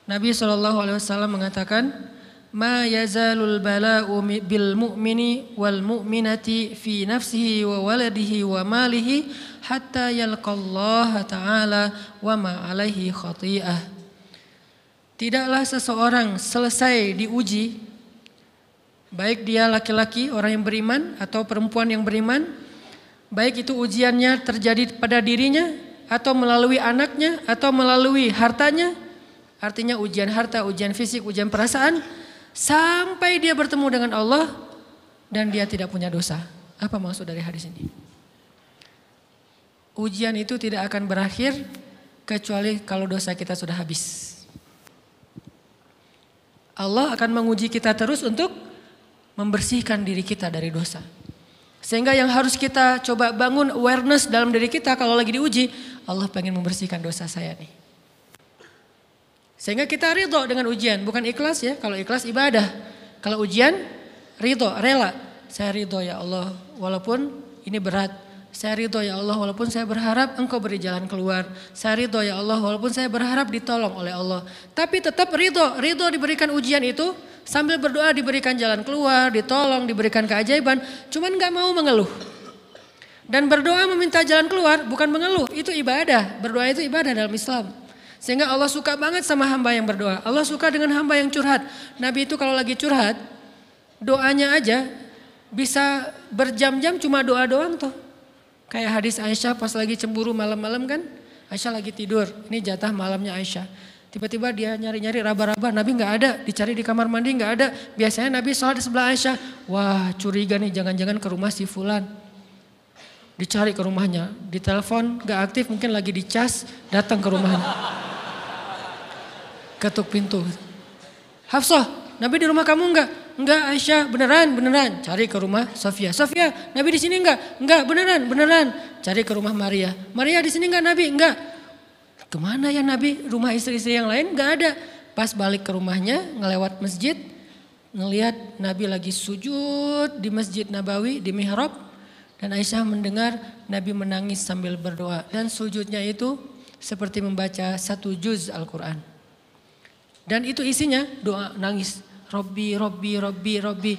Nabi Shallallahu alaihi wasallam mengatakan, "Ma yazalul bala'u bil mu'mini wal mu'minati fi nafsihi wa waladihi wa malihi hatta yalqallaha ta'ala wa ma alaihi khati'ah." Tidaklah seseorang selesai diuji, baik dia laki-laki orang yang beriman atau perempuan yang beriman, baik itu ujiannya terjadi pada dirinya atau melalui anaknya atau melalui hartanya, artinya ujian harta, ujian fisik, ujian perasaan, sampai dia bertemu dengan Allah dan dia tidak punya dosa. Apa maksud dari hadis ini? ujian itu tidak akan berakhir kecuali kalau dosa kita sudah habis. Allah akan menguji kita terus untuk membersihkan diri kita dari dosa. Sehingga yang harus kita coba bangun awareness dalam diri kita kalau lagi diuji, Allah pengen membersihkan dosa saya nih. Sehingga kita ridho dengan ujian, bukan ikhlas ya. Kalau ikhlas ibadah. Kalau ujian, ridho, rela. Saya ridho ya Allah, walaupun ini berat. Saya ridho ya Allah walaupun saya berharap engkau beri jalan keluar. Saya ridho ya Allah walaupun saya berharap ditolong oleh Allah. Tapi tetap ridho, ridho diberikan ujian itu sambil berdoa diberikan jalan keluar, ditolong, diberikan keajaiban. Cuman gak mau mengeluh. Dan berdoa meminta jalan keluar bukan mengeluh, itu ibadah. Berdoa itu ibadah dalam Islam. Sehingga Allah suka banget sama hamba yang berdoa. Allah suka dengan hamba yang curhat. Nabi itu kalau lagi curhat, doanya aja bisa berjam-jam cuma doa doang tuh. Kayak hadis Aisyah pas lagi cemburu malam-malam kan. Aisyah lagi tidur. Ini jatah malamnya Aisyah. Tiba-tiba dia nyari-nyari raba-raba. Nabi nggak ada. Dicari di kamar mandi nggak ada. Biasanya Nabi sholat di sebelah Aisyah. Wah curiga nih jangan-jangan ke rumah si Fulan. Dicari ke rumahnya. Di telepon nggak aktif mungkin lagi dicas. Datang ke rumahnya. Ketuk pintu. Hafsah Nabi di rumah kamu enggak? Enggak Aisyah, beneran, beneran. Cari ke rumah Sofia. Sofia, Nabi di sini enggak? Enggak, beneran, beneran. Cari ke rumah Maria. Maria di sini enggak Nabi? Enggak. Ke mana ya Nabi? Rumah istri-istri yang lain enggak ada. Pas balik ke rumahnya, ngelewat masjid, ngelihat Nabi lagi sujud di Masjid Nabawi di mihrab dan Aisyah mendengar Nabi menangis sambil berdoa dan sujudnya itu seperti membaca satu juz Al-Qur'an. Dan itu isinya doa nangis. Robbi, Robbi, Robbi, Robbi.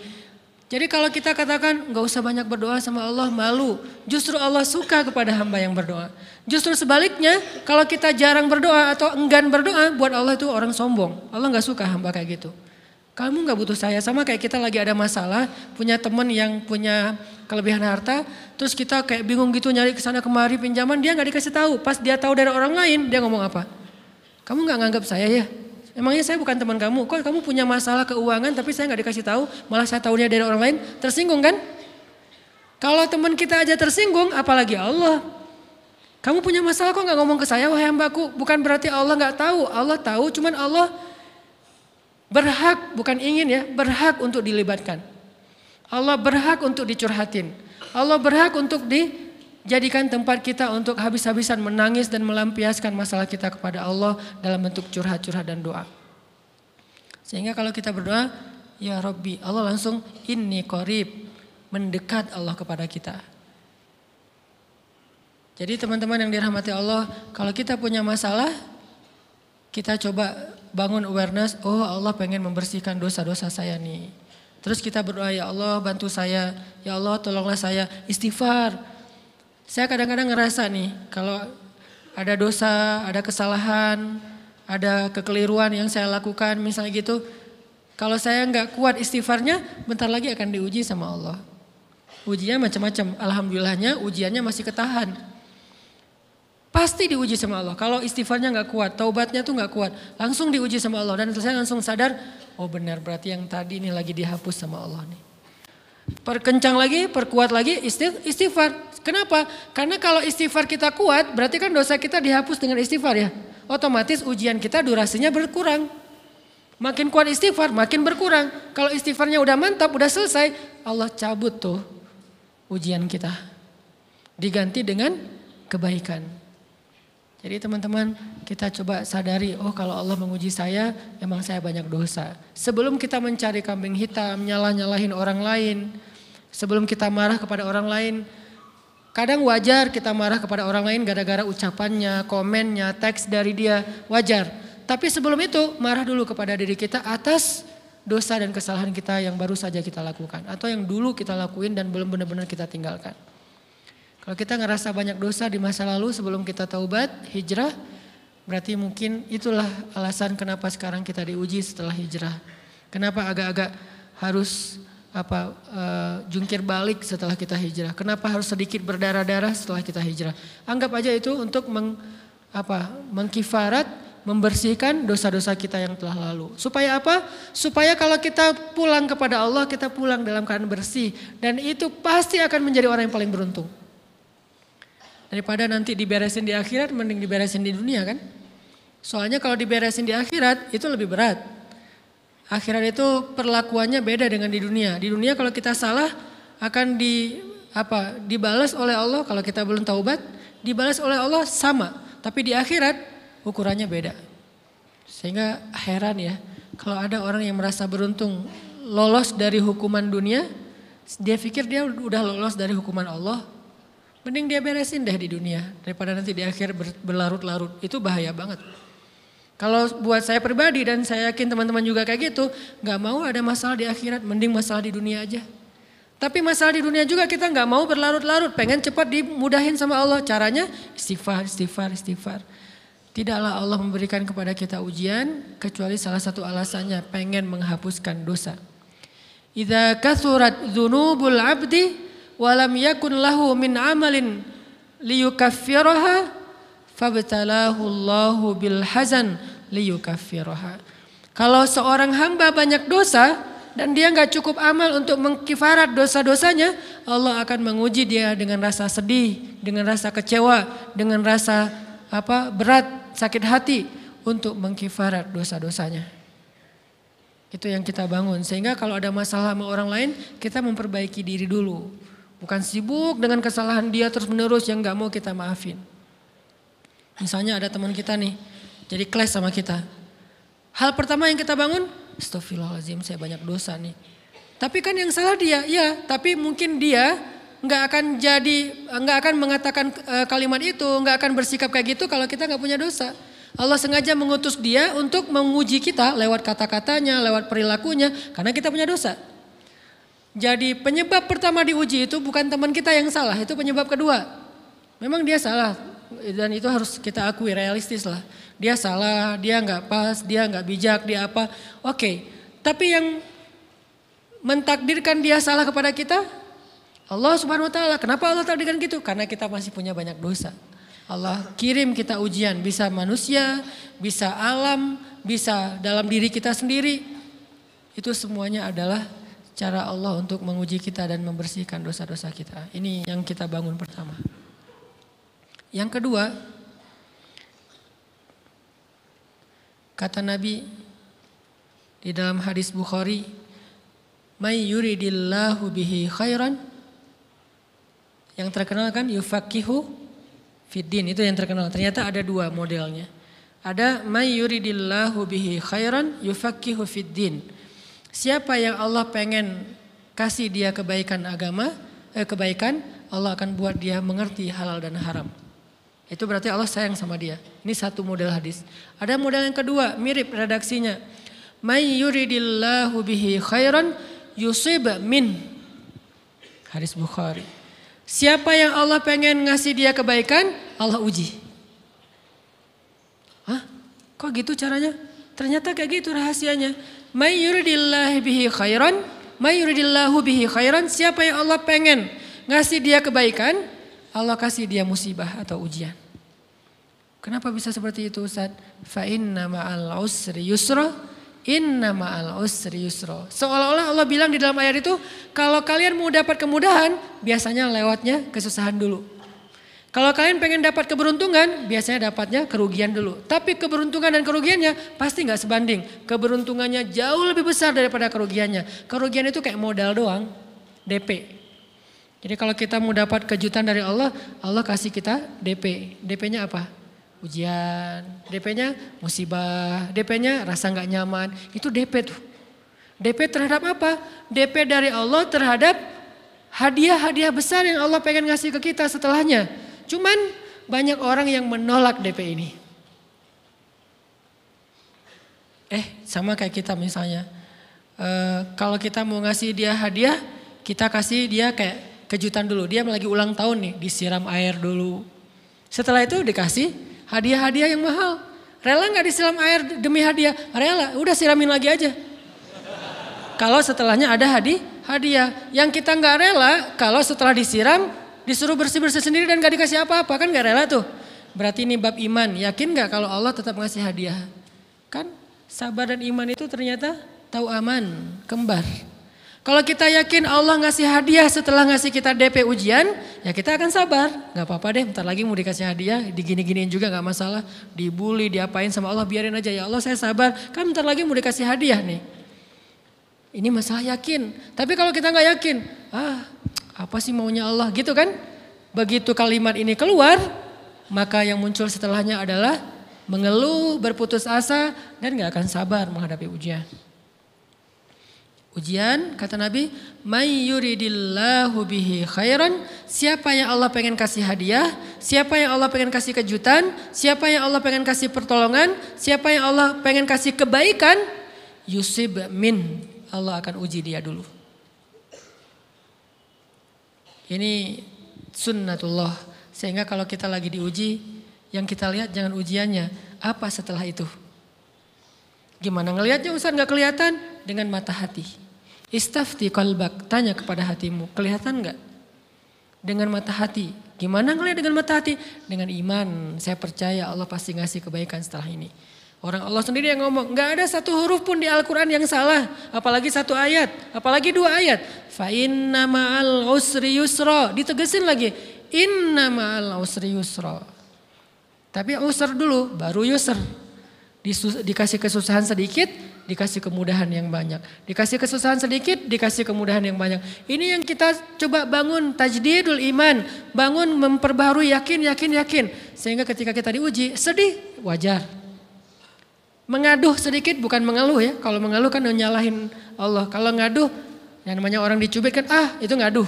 Jadi kalau kita katakan nggak usah banyak berdoa sama Allah malu. Justru Allah suka kepada hamba yang berdoa. Justru sebaliknya kalau kita jarang berdoa atau enggan berdoa buat Allah itu orang sombong. Allah nggak suka hamba kayak gitu. Kamu nggak butuh saya sama kayak kita lagi ada masalah punya teman yang punya kelebihan harta terus kita kayak bingung gitu nyari ke sana kemari pinjaman dia nggak dikasih tahu pas dia tahu dari orang lain dia ngomong apa kamu nggak nganggap saya ya Emangnya saya bukan teman kamu, kok kamu punya masalah keuangan tapi saya nggak dikasih tahu, malah saya tahunya dari orang lain, tersinggung kan? Kalau teman kita aja tersinggung, apalagi Allah. Kamu punya masalah kok nggak ngomong ke saya, wahai hambaku. Bukan berarti Allah nggak tahu, Allah tahu, cuman Allah berhak, bukan ingin ya, berhak untuk dilibatkan. Allah berhak untuk dicurhatin. Allah berhak untuk di Jadikan tempat kita untuk habis-habisan menangis dan melampiaskan masalah kita kepada Allah dalam bentuk curhat-curhat dan doa. Sehingga kalau kita berdoa, ya Robbi, Allah langsung ini korib, mendekat Allah kepada kita. Jadi teman-teman yang dirahmati Allah, kalau kita punya masalah, kita coba bangun awareness, oh Allah pengen membersihkan dosa-dosa saya nih. Terus kita berdoa, ya Allah bantu saya, ya Allah tolonglah saya, istighfar, saya kadang-kadang ngerasa nih kalau ada dosa, ada kesalahan, ada kekeliruan yang saya lakukan misalnya gitu. Kalau saya nggak kuat istighfarnya, bentar lagi akan diuji sama Allah. Ujinya macam-macam. Alhamdulillahnya ujiannya masih ketahan. Pasti diuji sama Allah. Kalau istighfarnya nggak kuat, taubatnya tuh nggak kuat, langsung diuji sama Allah. Dan saya langsung sadar, oh benar berarti yang tadi ini lagi dihapus sama Allah nih. Perkencang lagi, perkuat lagi istighfar. Kenapa? Karena kalau istighfar kita kuat, berarti kan dosa kita dihapus dengan istighfar ya. Otomatis ujian kita durasinya berkurang. Makin kuat istighfar, makin berkurang. Kalau istighfarnya udah mantap, udah selesai, Allah cabut tuh ujian kita. Diganti dengan kebaikan. Jadi teman-teman kita coba sadari, oh kalau Allah menguji saya, emang saya banyak dosa. Sebelum kita mencari kambing hitam, nyalah-nyalahin orang lain, sebelum kita marah kepada orang lain, kadang wajar kita marah kepada orang lain gara-gara ucapannya, komennya, teks dari dia, wajar. Tapi sebelum itu marah dulu kepada diri kita atas dosa dan kesalahan kita yang baru saja kita lakukan. Atau yang dulu kita lakuin dan belum benar-benar kita tinggalkan. Kalau kita ngerasa banyak dosa di masa lalu sebelum kita taubat, hijrah, berarti mungkin itulah alasan kenapa sekarang kita diuji setelah hijrah. Kenapa agak-agak harus apa uh, jungkir balik setelah kita hijrah? Kenapa harus sedikit berdarah-darah setelah kita hijrah? Anggap aja itu untuk meng, apa, mengkifarat, membersihkan dosa-dosa kita yang telah lalu. Supaya apa? Supaya kalau kita pulang kepada Allah, kita pulang dalam keadaan bersih dan itu pasti akan menjadi orang yang paling beruntung. Daripada nanti diberesin di akhirat mending diberesin di dunia kan. Soalnya kalau diberesin di akhirat itu lebih berat. Akhirat itu perlakuannya beda dengan di dunia. Di dunia kalau kita salah akan di apa dibalas oleh Allah kalau kita belum taubat, dibalas oleh Allah sama. Tapi di akhirat ukurannya beda. Sehingga heran ya, kalau ada orang yang merasa beruntung lolos dari hukuman dunia, dia pikir dia udah lolos dari hukuman Allah, Mending dia beresin deh di dunia daripada nanti di akhir berlarut-larut. Itu bahaya banget. Kalau buat saya pribadi dan saya yakin teman-teman juga kayak gitu, nggak mau ada masalah di akhirat, mending masalah di dunia aja. Tapi masalah di dunia juga kita nggak mau berlarut-larut, pengen cepat dimudahin sama Allah. Caranya istighfar, istighfar, istighfar. Tidaklah Allah memberikan kepada kita ujian kecuali salah satu alasannya pengen menghapuskan dosa. Idza kathurat dzunubul 'abdi walam yakun lahu min amalin liyukaffiraha fabtalahu Allahu bil hazan liyukaffiraha. Kalau seorang hamba banyak dosa dan dia nggak cukup amal untuk mengkifarat dosa-dosanya, Allah akan menguji dia dengan rasa sedih, dengan rasa kecewa, dengan rasa apa berat, sakit hati untuk mengkifarat dosa-dosanya. Itu yang kita bangun. Sehingga kalau ada masalah sama orang lain, kita memperbaiki diri dulu. Bukan sibuk dengan kesalahan dia terus menerus yang gak mau kita maafin. Misalnya ada teman kita nih, jadi kelas sama kita. Hal pertama yang kita bangun, Astagfirullahaladzim saya banyak dosa nih. Tapi kan yang salah dia, ya. Tapi mungkin dia nggak akan jadi, nggak akan mengatakan uh, kalimat itu, nggak akan bersikap kayak gitu kalau kita nggak punya dosa. Allah sengaja mengutus dia untuk menguji kita lewat kata-katanya, lewat perilakunya, karena kita punya dosa. Jadi penyebab pertama diuji itu bukan teman kita yang salah, itu penyebab kedua. Memang dia salah dan itu harus kita akui realistis lah. Dia salah, dia nggak pas, dia nggak bijak, dia apa. Oke, tapi yang mentakdirkan dia salah kepada kita Allah Subhanahu Wa Taala. Kenapa Allah takdirkan gitu? Karena kita masih punya banyak dosa. Allah kirim kita ujian, bisa manusia, bisa alam, bisa dalam diri kita sendiri. Itu semuanya adalah cara Allah untuk menguji kita dan membersihkan dosa-dosa kita. Ini yang kita bangun pertama. Yang kedua, kata Nabi di dalam hadis Bukhari, "May yuridillahu bihi khairan" Yang terkenal kan yufakihu fiddin, itu yang terkenal. Ternyata ada dua modelnya. Ada may yuridillahu bihi khairan yufakihu fiddin Siapa yang Allah pengen kasih dia kebaikan agama, eh, kebaikan, Allah akan buat dia mengerti halal dan haram. Itu berarti Allah sayang sama dia. Ini satu model hadis. Ada model yang kedua, mirip redaksinya. May yuridillahu bihi khairan yusib min. Hadis Bukhari. Siapa yang Allah pengen ngasih dia kebaikan, Allah uji. Hah? Kok gitu caranya? Ternyata kayak gitu rahasianya. May yuridillahi bihi khairan, may yuridillahu bihi khairan, siapa yang Allah pengen ngasih dia kebaikan, Allah kasih dia musibah atau ujian. Kenapa bisa seperti itu Ustaz? Fa inna ma'al usri yusra, inna ma'al usri yusra. Seolah-olah Allah bilang di dalam ayat itu, kalau kalian mau dapat kemudahan, biasanya lewatnya kesusahan dulu. Kalau kalian pengen dapat keberuntungan, biasanya dapatnya kerugian dulu. Tapi keberuntungan dan kerugiannya pasti nggak sebanding. Keberuntungannya jauh lebih besar daripada kerugiannya. Kerugian itu kayak modal doang, DP. Jadi kalau kita mau dapat kejutan dari Allah, Allah kasih kita DP. DP-nya apa? Ujian. DP-nya musibah. DP-nya rasa nggak nyaman. Itu DP tuh. DP terhadap apa? DP dari Allah terhadap hadiah-hadiah besar yang Allah pengen ngasih ke kita setelahnya. Cuman banyak orang yang menolak DP ini. Eh sama kayak kita misalnya. E, kalau kita mau ngasih dia hadiah, kita kasih dia kayak kejutan dulu. Dia lagi ulang tahun nih, disiram air dulu. Setelah itu dikasih hadiah-hadiah yang mahal. Rela nggak disiram air demi hadiah? Rela, udah siramin lagi aja. Kalau setelahnya ada hadiah, hadiah. Yang kita nggak rela, kalau setelah disiram Disuruh bersih-bersih sendiri dan gak dikasih apa-apa kan gak rela tuh. Berarti ini bab iman. Yakin gak kalau Allah tetap ngasih hadiah? Kan sabar dan iman itu ternyata tahu aman, kembar. Kalau kita yakin Allah ngasih hadiah setelah ngasih kita DP ujian, ya kita akan sabar. Gak apa-apa deh, bentar lagi mau dikasih hadiah, digini-giniin juga gak masalah. Dibully, diapain sama Allah, biarin aja ya Allah saya sabar. Kan bentar lagi mau dikasih hadiah nih. Ini masalah yakin. Tapi kalau kita gak yakin, ah apa sih maunya Allah gitu kan? Begitu kalimat ini keluar, maka yang muncul setelahnya adalah mengeluh, berputus asa, dan gak akan sabar menghadapi ujian. Ujian kata Nabi, "May yuridillahu khairan." Siapa yang Allah pengen kasih hadiah, siapa yang Allah pengen kasih kejutan, siapa yang Allah pengen kasih pertolongan, siapa yang Allah pengen kasih kebaikan, yusib min. Allah akan uji dia dulu. Ini sunnatullah. Sehingga kalau kita lagi diuji, yang kita lihat jangan ujiannya, apa setelah itu? Gimana ngelihatnya Ustaz nggak kelihatan dengan mata hati. Istafti kalbak, tanya kepada hatimu, kelihatan nggak? Dengan mata hati. Gimana ngelihat dengan mata hati? Dengan iman, saya percaya Allah pasti ngasih kebaikan setelah ini. Orang Allah sendiri yang ngomong, nggak ada satu huruf pun di Al-Quran yang salah. Apalagi satu ayat, apalagi dua ayat. Fa inna ma'al usri yusra. Ditegesin lagi, inna ma'al usri yusra. Tapi usr dulu, baru yusr. Dikasih kesusahan sedikit, dikasih kemudahan yang banyak. Dikasih kesusahan sedikit, dikasih kemudahan yang banyak. Ini yang kita coba bangun tajdidul iman, bangun memperbarui yakin, yakin, yakin. Sehingga ketika kita diuji, sedih, wajar. Mengaduh sedikit bukan mengeluh ya. Kalau mengeluh kan nyalahin Allah. Kalau ngaduh, yang namanya orang dicubit kan, ah itu ngaduh.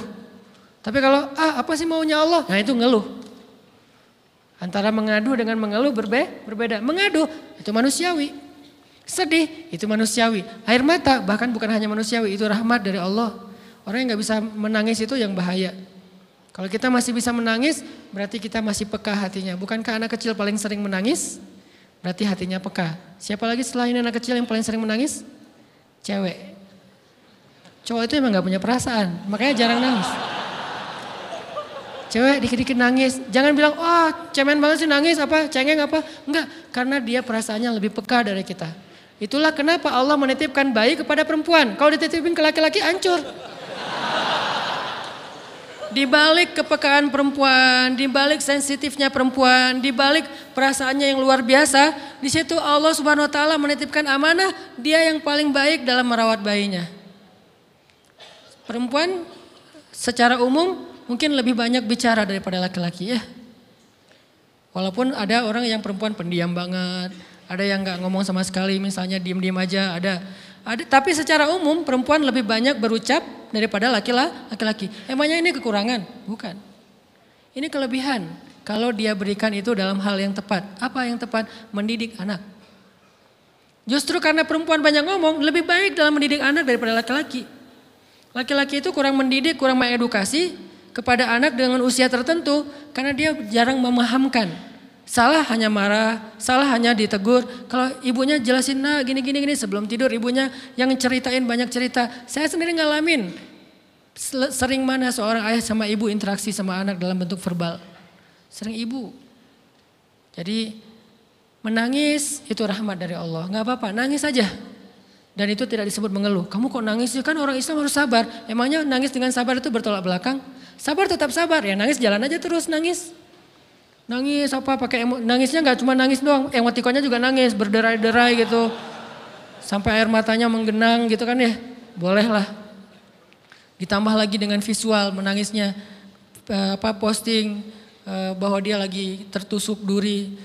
Tapi kalau ah apa sih maunya Allah? Nah itu ngeluh. Antara mengadu dengan mengeluh berbe berbeda. Mengadu itu manusiawi. Sedih itu manusiawi. Air mata bahkan bukan hanya manusiawi, itu rahmat dari Allah. Orang yang nggak bisa menangis itu yang bahaya. Kalau kita masih bisa menangis, berarti kita masih peka hatinya. Bukankah anak kecil paling sering menangis? Berarti hatinya peka. Siapa lagi selain anak kecil yang paling sering menangis? Cewek. Cowok itu emang gak punya perasaan, makanya jarang nangis. Cewek dikit-dikit nangis, jangan bilang, oh cemen banget sih nangis apa, cengeng apa. Enggak, karena dia perasaannya lebih peka dari kita. Itulah kenapa Allah menitipkan bayi kepada perempuan. Kalau dititipin ke laki-laki hancur. Di balik kepekaan perempuan, di balik sensitifnya perempuan, di balik perasaannya yang luar biasa, di situ Allah Subhanahu wa taala menitipkan amanah dia yang paling baik dalam merawat bayinya. Perempuan secara umum mungkin lebih banyak bicara daripada laki-laki ya. Walaupun ada orang yang perempuan pendiam banget, ada yang nggak ngomong sama sekali, misalnya diem-diem aja, ada. Ada, tapi secara umum perempuan lebih banyak berucap daripada laki-laki. Emangnya ini kekurangan? Bukan. Ini kelebihan. Kalau dia berikan itu dalam hal yang tepat. Apa yang tepat? Mendidik anak. Justru karena perempuan banyak ngomong, lebih baik dalam mendidik anak daripada laki-laki. Laki-laki itu kurang mendidik, kurang mengedukasi kepada anak dengan usia tertentu karena dia jarang memahamkan Salah hanya marah, salah hanya ditegur. Kalau ibunya jelasin nah gini gini gini sebelum tidur ibunya yang ceritain banyak cerita. Saya sendiri ngalamin sering mana seorang ayah sama ibu interaksi sama anak dalam bentuk verbal. Sering ibu. Jadi menangis itu rahmat dari Allah. Nggak apa-apa, nangis saja. Dan itu tidak disebut mengeluh. Kamu kok nangis? Kan orang Islam harus sabar. Emangnya nangis dengan sabar itu bertolak belakang? Sabar tetap sabar ya, nangis jalan aja terus nangis. Nangis apa pakai emo, nangisnya nggak cuma nangis doang, emotikonnya juga nangis, berderai-derai gitu. Sampai air matanya menggenang gitu kan ya. Boleh lah. Ditambah lagi dengan visual menangisnya eh, apa posting eh, bahwa dia lagi tertusuk duri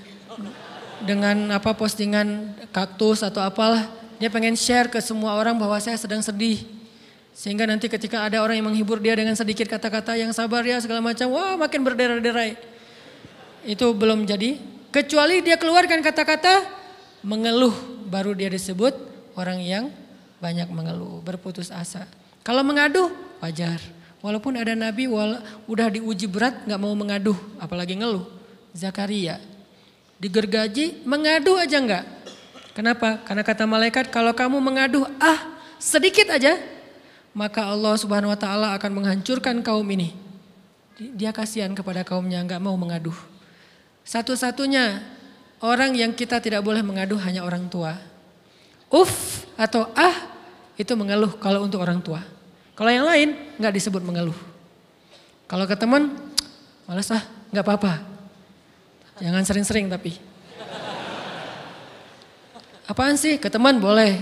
dengan apa postingan kaktus atau apalah. Dia pengen share ke semua orang bahwa saya sedang sedih. Sehingga nanti ketika ada orang yang menghibur dia dengan sedikit kata-kata yang sabar ya segala macam, wah makin berderai-derai itu belum jadi. Kecuali dia keluarkan kata-kata mengeluh baru dia disebut orang yang banyak mengeluh, berputus asa. Kalau mengaduh wajar. Walaupun ada nabi wala, udah diuji berat nggak mau mengaduh, apalagi ngeluh. Zakaria digergaji mengadu aja nggak. Kenapa? Karena kata malaikat kalau kamu mengaduh ah sedikit aja maka Allah Subhanahu wa taala akan menghancurkan kaum ini. Dia kasihan kepada kaumnya nggak mau mengaduh. Satu-satunya orang yang kita tidak boleh mengadu hanya orang tua. Uf atau ah itu mengeluh kalau untuk orang tua. Kalau yang lain nggak disebut mengeluh. Kalau ke teman, malas ah, nggak apa-apa. Jangan sering-sering tapi. Apaan sih? Ke teman boleh.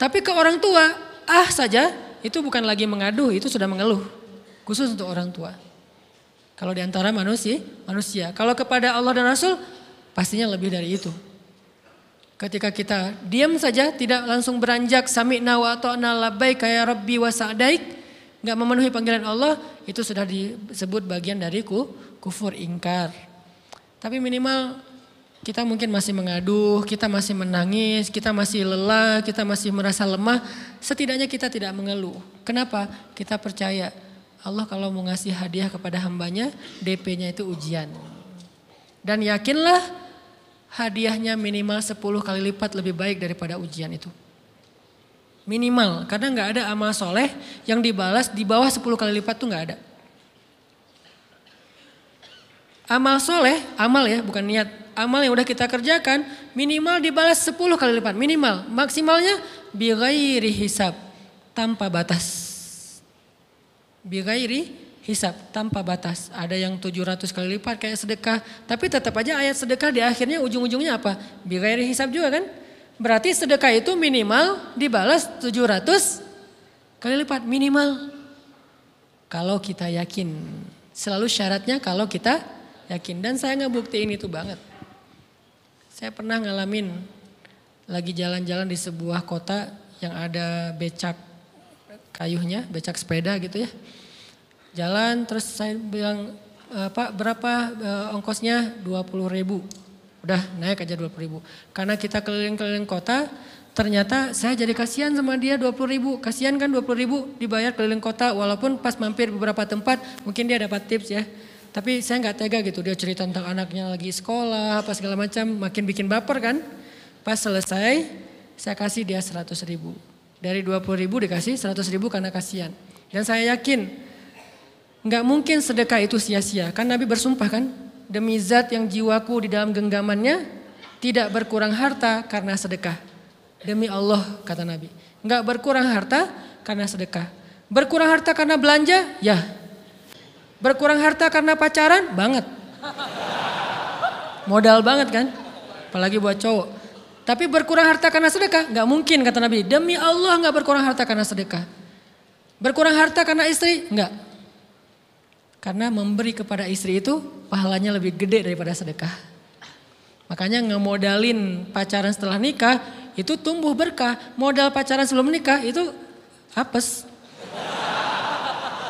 Tapi ke orang tua, ah saja, itu bukan lagi mengadu, itu sudah mengeluh. Khusus untuk orang tua. Kalau di antara manusia, manusia. Kalau kepada Allah dan Rasul, pastinya lebih dari itu. Ketika kita diam saja, tidak langsung beranjak sami'na wa ta'na labbaik ya rabbi wa sa'daik, enggak memenuhi panggilan Allah, itu sudah disebut bagian dari kufur ingkar. Tapi minimal kita mungkin masih mengadu, kita masih menangis, kita masih lelah, kita masih merasa lemah, setidaknya kita tidak mengeluh. Kenapa? Kita percaya Allah kalau mau ngasih hadiah kepada hambanya, DP-nya itu ujian. Dan yakinlah hadiahnya minimal 10 kali lipat lebih baik daripada ujian itu. Minimal, karena nggak ada amal soleh yang dibalas di bawah 10 kali lipat tuh nggak ada. Amal soleh, amal ya bukan niat. Amal yang udah kita kerjakan minimal dibalas 10 kali lipat. Minimal, maksimalnya bighairi hisab, tanpa batas. Bighairi hisap tanpa batas. Ada yang 700 kali lipat kayak sedekah. Tapi tetap aja ayat sedekah di akhirnya ujung-ujungnya apa? Bighairi hisap juga kan? Berarti sedekah itu minimal dibalas 700 kali lipat minimal. Kalau kita yakin. Selalu syaratnya kalau kita yakin. Dan saya ngebuktiin itu banget. Saya pernah ngalamin lagi jalan-jalan di sebuah kota yang ada becak kayuhnya, becak sepeda gitu ya Jalan terus saya bilang e, Pak berapa uh, ongkosnya 20 ribu. Udah naik aja 20 ribu. Karena kita keliling-keliling kota ternyata saya jadi kasihan sama dia 20 ribu. Kasihan kan 20 ribu dibayar keliling kota walaupun pas mampir beberapa tempat mungkin dia dapat tips ya. Tapi saya nggak tega gitu dia cerita tentang anaknya lagi sekolah apa segala macam makin bikin baper kan. Pas selesai saya kasih dia 100 ribu. Dari 20 ribu dikasih 100 ribu karena kasihan. Dan saya yakin Enggak mungkin sedekah itu sia-sia. Kan Nabi bersumpah kan, demi zat yang jiwaku di dalam genggamannya tidak berkurang harta karena sedekah. Demi Allah kata Nabi. Enggak berkurang harta karena sedekah. Berkurang harta karena belanja? Ya. Berkurang harta karena pacaran? Banget. Modal banget kan? Apalagi buat cowok. Tapi berkurang harta karena sedekah? Enggak mungkin kata Nabi. Demi Allah enggak berkurang harta karena sedekah. Berkurang harta karena istri? Enggak. Karena memberi kepada istri itu pahalanya lebih gede daripada sedekah. Makanya ngemodalin pacaran setelah nikah itu tumbuh berkah. Modal pacaran sebelum nikah itu apes.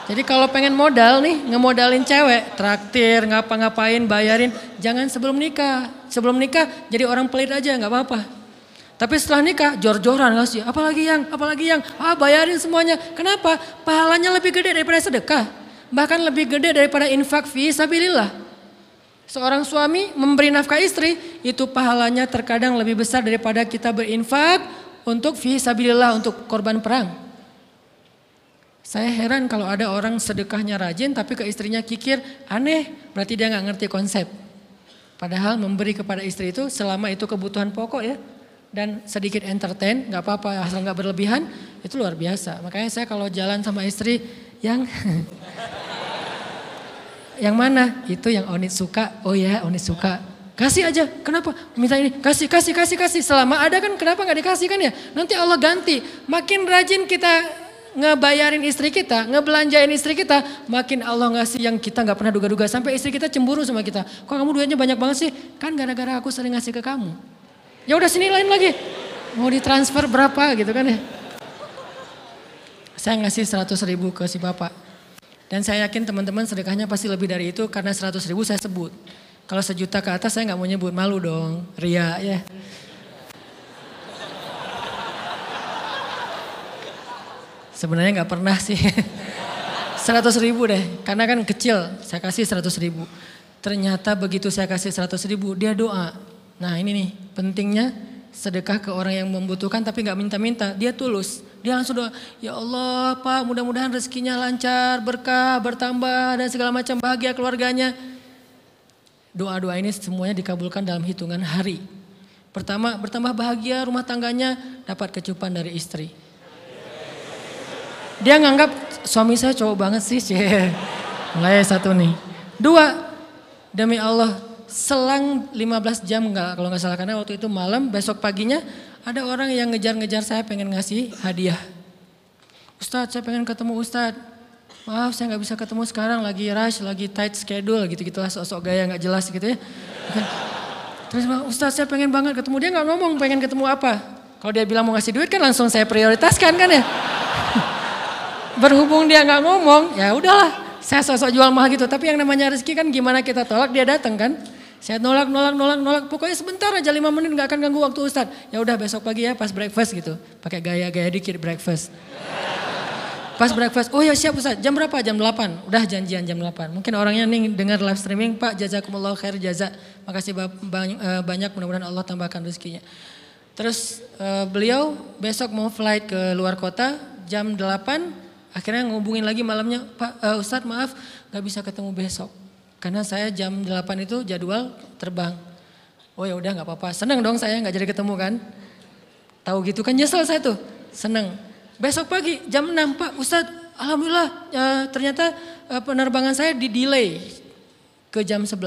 Jadi kalau pengen modal nih ngemodalin cewek, traktir, ngapa-ngapain, bayarin, jangan sebelum nikah. Sebelum nikah jadi orang pelit aja nggak apa-apa. Tapi setelah nikah jor-joran ngasih, apalagi yang, apalagi yang, ah bayarin semuanya. Kenapa? Pahalanya lebih gede daripada sedekah bahkan lebih gede daripada infak fi sabilillah. Seorang suami memberi nafkah istri itu pahalanya terkadang lebih besar daripada kita berinfak untuk fi sabilillah untuk korban perang. Saya heran kalau ada orang sedekahnya rajin tapi ke istrinya kikir, aneh, berarti dia nggak ngerti konsep. Padahal memberi kepada istri itu selama itu kebutuhan pokok ya dan sedikit entertain, nggak apa-apa asal nggak berlebihan, itu luar biasa. Makanya saya kalau jalan sama istri yang yang mana? Itu yang Onit suka. Oh ya, Onit suka. Kasih aja. Kenapa? Minta ini. Kasih, kasih, kasih, kasih. Selama ada kan kenapa nggak dikasih kan ya? Nanti Allah ganti. Makin rajin kita ngebayarin istri kita, ngebelanjain istri kita, makin Allah ngasih yang kita nggak pernah duga-duga. Sampai istri kita cemburu sama kita. Kok kamu duitnya banyak banget sih? Kan gara-gara aku sering ngasih ke kamu. Ya udah sini lain lagi. Mau ditransfer berapa gitu kan ya? Saya ngasih 100 ribu ke si bapak. Dan saya yakin teman-teman sedekahnya pasti lebih dari itu karena 100 ribu saya sebut. Kalau sejuta ke atas saya nggak mau nyebut, malu dong, ria ya. Sebenarnya nggak pernah sih. 100 ribu deh, karena kan kecil, saya kasih 100 ribu. Ternyata begitu saya kasih 100 ribu, dia doa. Nah ini nih, pentingnya sedekah ke orang yang membutuhkan tapi nggak minta-minta, dia tulus. Dia langsung doa, ya Allah Pak mudah-mudahan rezekinya lancar, berkah, bertambah dan segala macam bahagia keluarganya. Doa-doa ini semuanya dikabulkan dalam hitungan hari. Pertama bertambah bahagia rumah tangganya dapat kecupan dari istri. Dia nganggap suami saya cowok banget sih. Mulai satu nih. Dua, demi Allah selang 15 jam enggak kalau nggak salah karena waktu itu malam besok paginya ada orang yang ngejar-ngejar saya pengen ngasih hadiah. Ustadz saya pengen ketemu Ustadz. Maaf saya nggak bisa ketemu sekarang lagi rush, lagi tight schedule gitu-gitulah sosok gaya nggak jelas gitu ya. Terus Ustadz saya pengen banget ketemu dia nggak ngomong pengen ketemu apa. Kalau dia bilang mau ngasih duit kan langsung saya prioritaskan kan ya. Berhubung dia nggak ngomong ya udahlah saya sosok jual mahal gitu. Tapi yang namanya rezeki kan gimana kita tolak dia datang kan. Saya nolak, nolak, nolak, nolak. Pokoknya sebentar aja lima menit nggak akan ganggu waktu Ustadz. Ya udah besok pagi ya pas breakfast gitu. Pakai gaya-gaya dikit breakfast. Pas breakfast, oh ya siap Ustaz, jam berapa? Jam 8. Udah janjian jam 8. Mungkin orangnya nih dengar live streaming, Pak jazakumullah khair jaza. Makasih eh, banyak, mudah-mudahan Allah tambahkan rezekinya. Terus uh, beliau besok mau flight ke luar kota jam 8. Akhirnya ngubungin lagi malamnya, Pak uh, Ustadz maaf gak bisa ketemu besok. Karena saya jam 8 itu jadwal terbang. Oh ya udah nggak apa-apa. Seneng dong saya nggak jadi ketemu kan. Tahu gitu kan nyesel saya tuh. Seneng. Besok pagi jam 6 Pak Ustadz Alhamdulillah ya, ternyata uh, penerbangan saya di delay ke jam 11.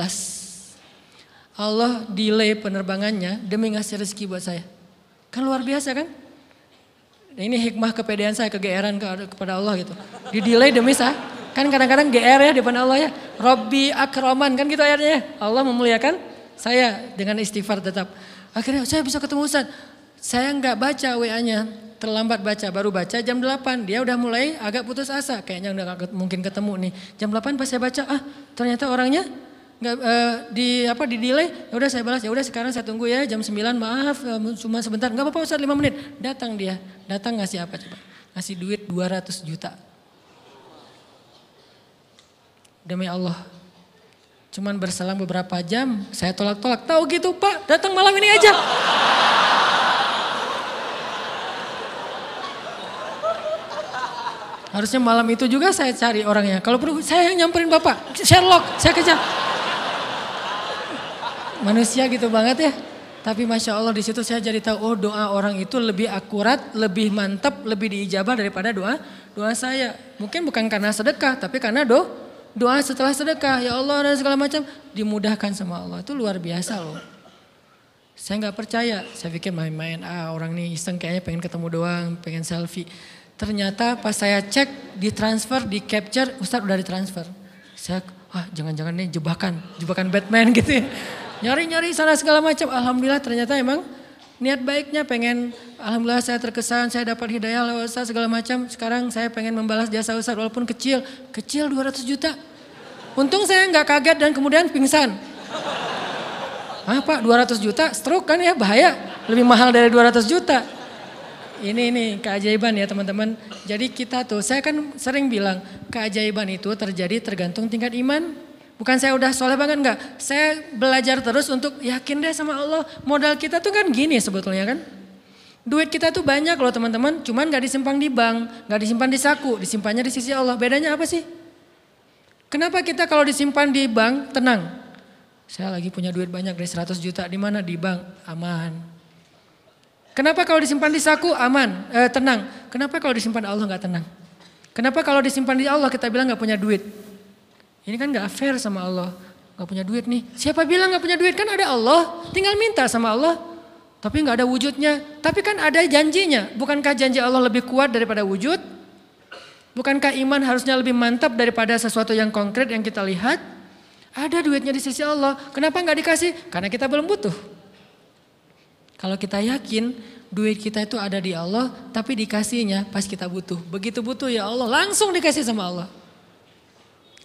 Allah delay penerbangannya demi ngasih rezeki buat saya. Kan luar biasa kan? Ini hikmah kepedean saya, kegeeran kepada Allah gitu. Di delay demi saya. Kan kadang-kadang GR ya depan Allah ya. Robbi akroman kan gitu ayatnya. Allah memuliakan saya dengan istighfar tetap. Akhirnya saya bisa ketemu Ustaz. Saya nggak baca WA-nya, terlambat baca, baru baca jam 8. Dia udah mulai agak putus asa, kayaknya udah gak mungkin ketemu nih. Jam 8 pas saya baca, ah ternyata orangnya nggak uh, di apa di delay ya udah saya balas ya udah sekarang saya tunggu ya jam 9 maaf uh, cuma sebentar nggak apa-apa Ustaz 5 menit datang dia datang ngasih apa coba ngasih duit 200 juta Demi Allah. Cuman berselang beberapa jam, saya tolak-tolak. Tahu gitu Pak, datang malam ini aja. Harusnya malam itu juga saya cari orangnya. Kalau perlu saya yang nyamperin Bapak. Sherlock, saya kejar. Manusia gitu banget ya. Tapi Masya Allah di situ saya jadi tahu, oh doa orang itu lebih akurat, lebih mantap, lebih diijabah daripada doa doa saya. Mungkin bukan karena sedekah, tapi karena do, doa setelah sedekah, ya Allah dan segala macam dimudahkan sama Allah. Itu luar biasa loh. Saya nggak percaya, saya pikir main-main, ah orang nih iseng kayaknya pengen ketemu doang, pengen selfie. Ternyata pas saya cek, di transfer, di capture, Ustadz udah ditransfer. Saya, ah jangan-jangan nih jebakan, jebakan Batman gitu ya. Nyari-nyari sana segala macam, Alhamdulillah ternyata emang niat baiknya pengen, Alhamdulillah saya terkesan, saya dapat hidayah lewat Ustaz segala macam. Sekarang saya pengen membalas jasa Ustaz walaupun kecil, kecil 200 juta. Untung saya nggak kaget dan kemudian pingsan. Ah pak 200 juta stroke kan ya bahaya. Lebih mahal dari 200 juta. Ini ini keajaiban ya teman-teman. Jadi kita tuh saya kan sering bilang keajaiban itu terjadi tergantung tingkat iman. Bukan saya udah soleh banget enggak. Saya belajar terus untuk yakin deh sama Allah. Modal kita tuh kan gini sebetulnya kan. Duit kita tuh banyak loh teman-teman. Cuman gak disimpan di bank. Gak disimpan di saku. Disimpannya di sisi Allah. Bedanya apa sih? Kenapa kita kalau disimpan di bank tenang? Saya lagi punya duit banyak dari 100 juta. Di mana? Di bank. Aman. Kenapa kalau disimpan di saku aman, eh, tenang. Kenapa kalau disimpan Allah nggak tenang? Kenapa kalau disimpan di Allah kita bilang nggak punya duit? Ini kan nggak fair sama Allah. Nggak punya duit nih. Siapa bilang nggak punya duit? Kan ada Allah. Tinggal minta sama Allah. Tapi nggak ada wujudnya. Tapi kan ada janjinya. Bukankah janji Allah lebih kuat daripada wujud? Bukankah iman harusnya lebih mantap daripada sesuatu yang konkret yang kita lihat? Ada duitnya di sisi Allah. Kenapa nggak dikasih? Karena kita belum butuh. Kalau kita yakin duit kita itu ada di Allah, tapi dikasihnya pas kita butuh. Begitu butuh ya Allah, langsung dikasih sama Allah.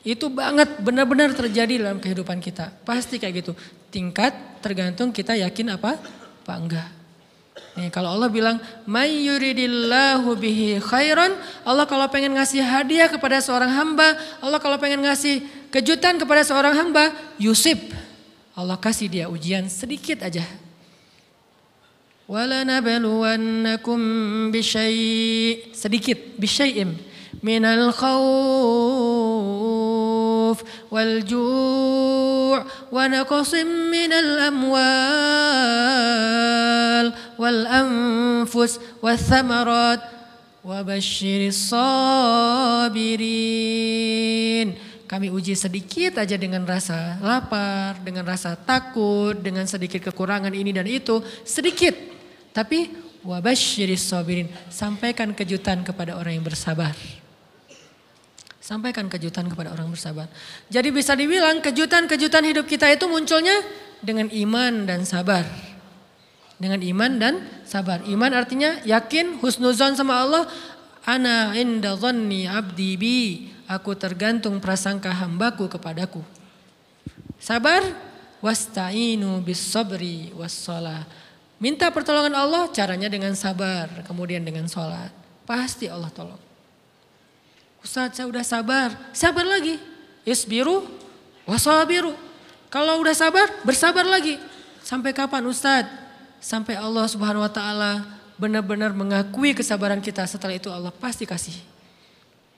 Itu banget benar-benar terjadi dalam kehidupan kita. Pasti kayak gitu. Tingkat tergantung kita yakin apa? Apa enggak. Nih, kalau Allah bilang, "May yuridillahu bihi khairan", Allah kalau pengen ngasih hadiah kepada seorang hamba, Allah kalau pengen ngasih kejutan kepada seorang hamba, Yusuf. Allah kasih dia ujian sedikit aja. وَلَنَبَلُوَنَّكُمْ بِشَيْءٍ sedikit bisyai'im minal khawf minal amwal wal anfus wath thamarat Wa basyiris sabirin. Kami uji sedikit aja dengan rasa lapar, dengan rasa takut, dengan sedikit kekurangan ini dan itu, sedikit. Tapi wabasyiris sabirin, sampaikan kejutan kepada orang yang bersabar. Sampaikan kejutan kepada orang bersabar. Jadi bisa dibilang kejutan-kejutan hidup kita itu munculnya dengan iman dan sabar. Dengan iman dan sabar. Iman artinya yakin husnuzon sama Allah. Ana inda dhanni abdi bi aku tergantung prasangka hambaku kepadaku. Sabar, wasta'inu bis sabri wassalah. Minta pertolongan Allah caranya dengan sabar, kemudian dengan sholat. Pasti Allah tolong. Ustaz saya udah sabar, sabar lagi. Isbiru wasabiru. Kalau udah sabar, bersabar lagi. Sampai kapan Ustaz? Sampai Allah subhanahu wa ta'ala benar-benar mengakui kesabaran kita. Setelah itu Allah pasti kasih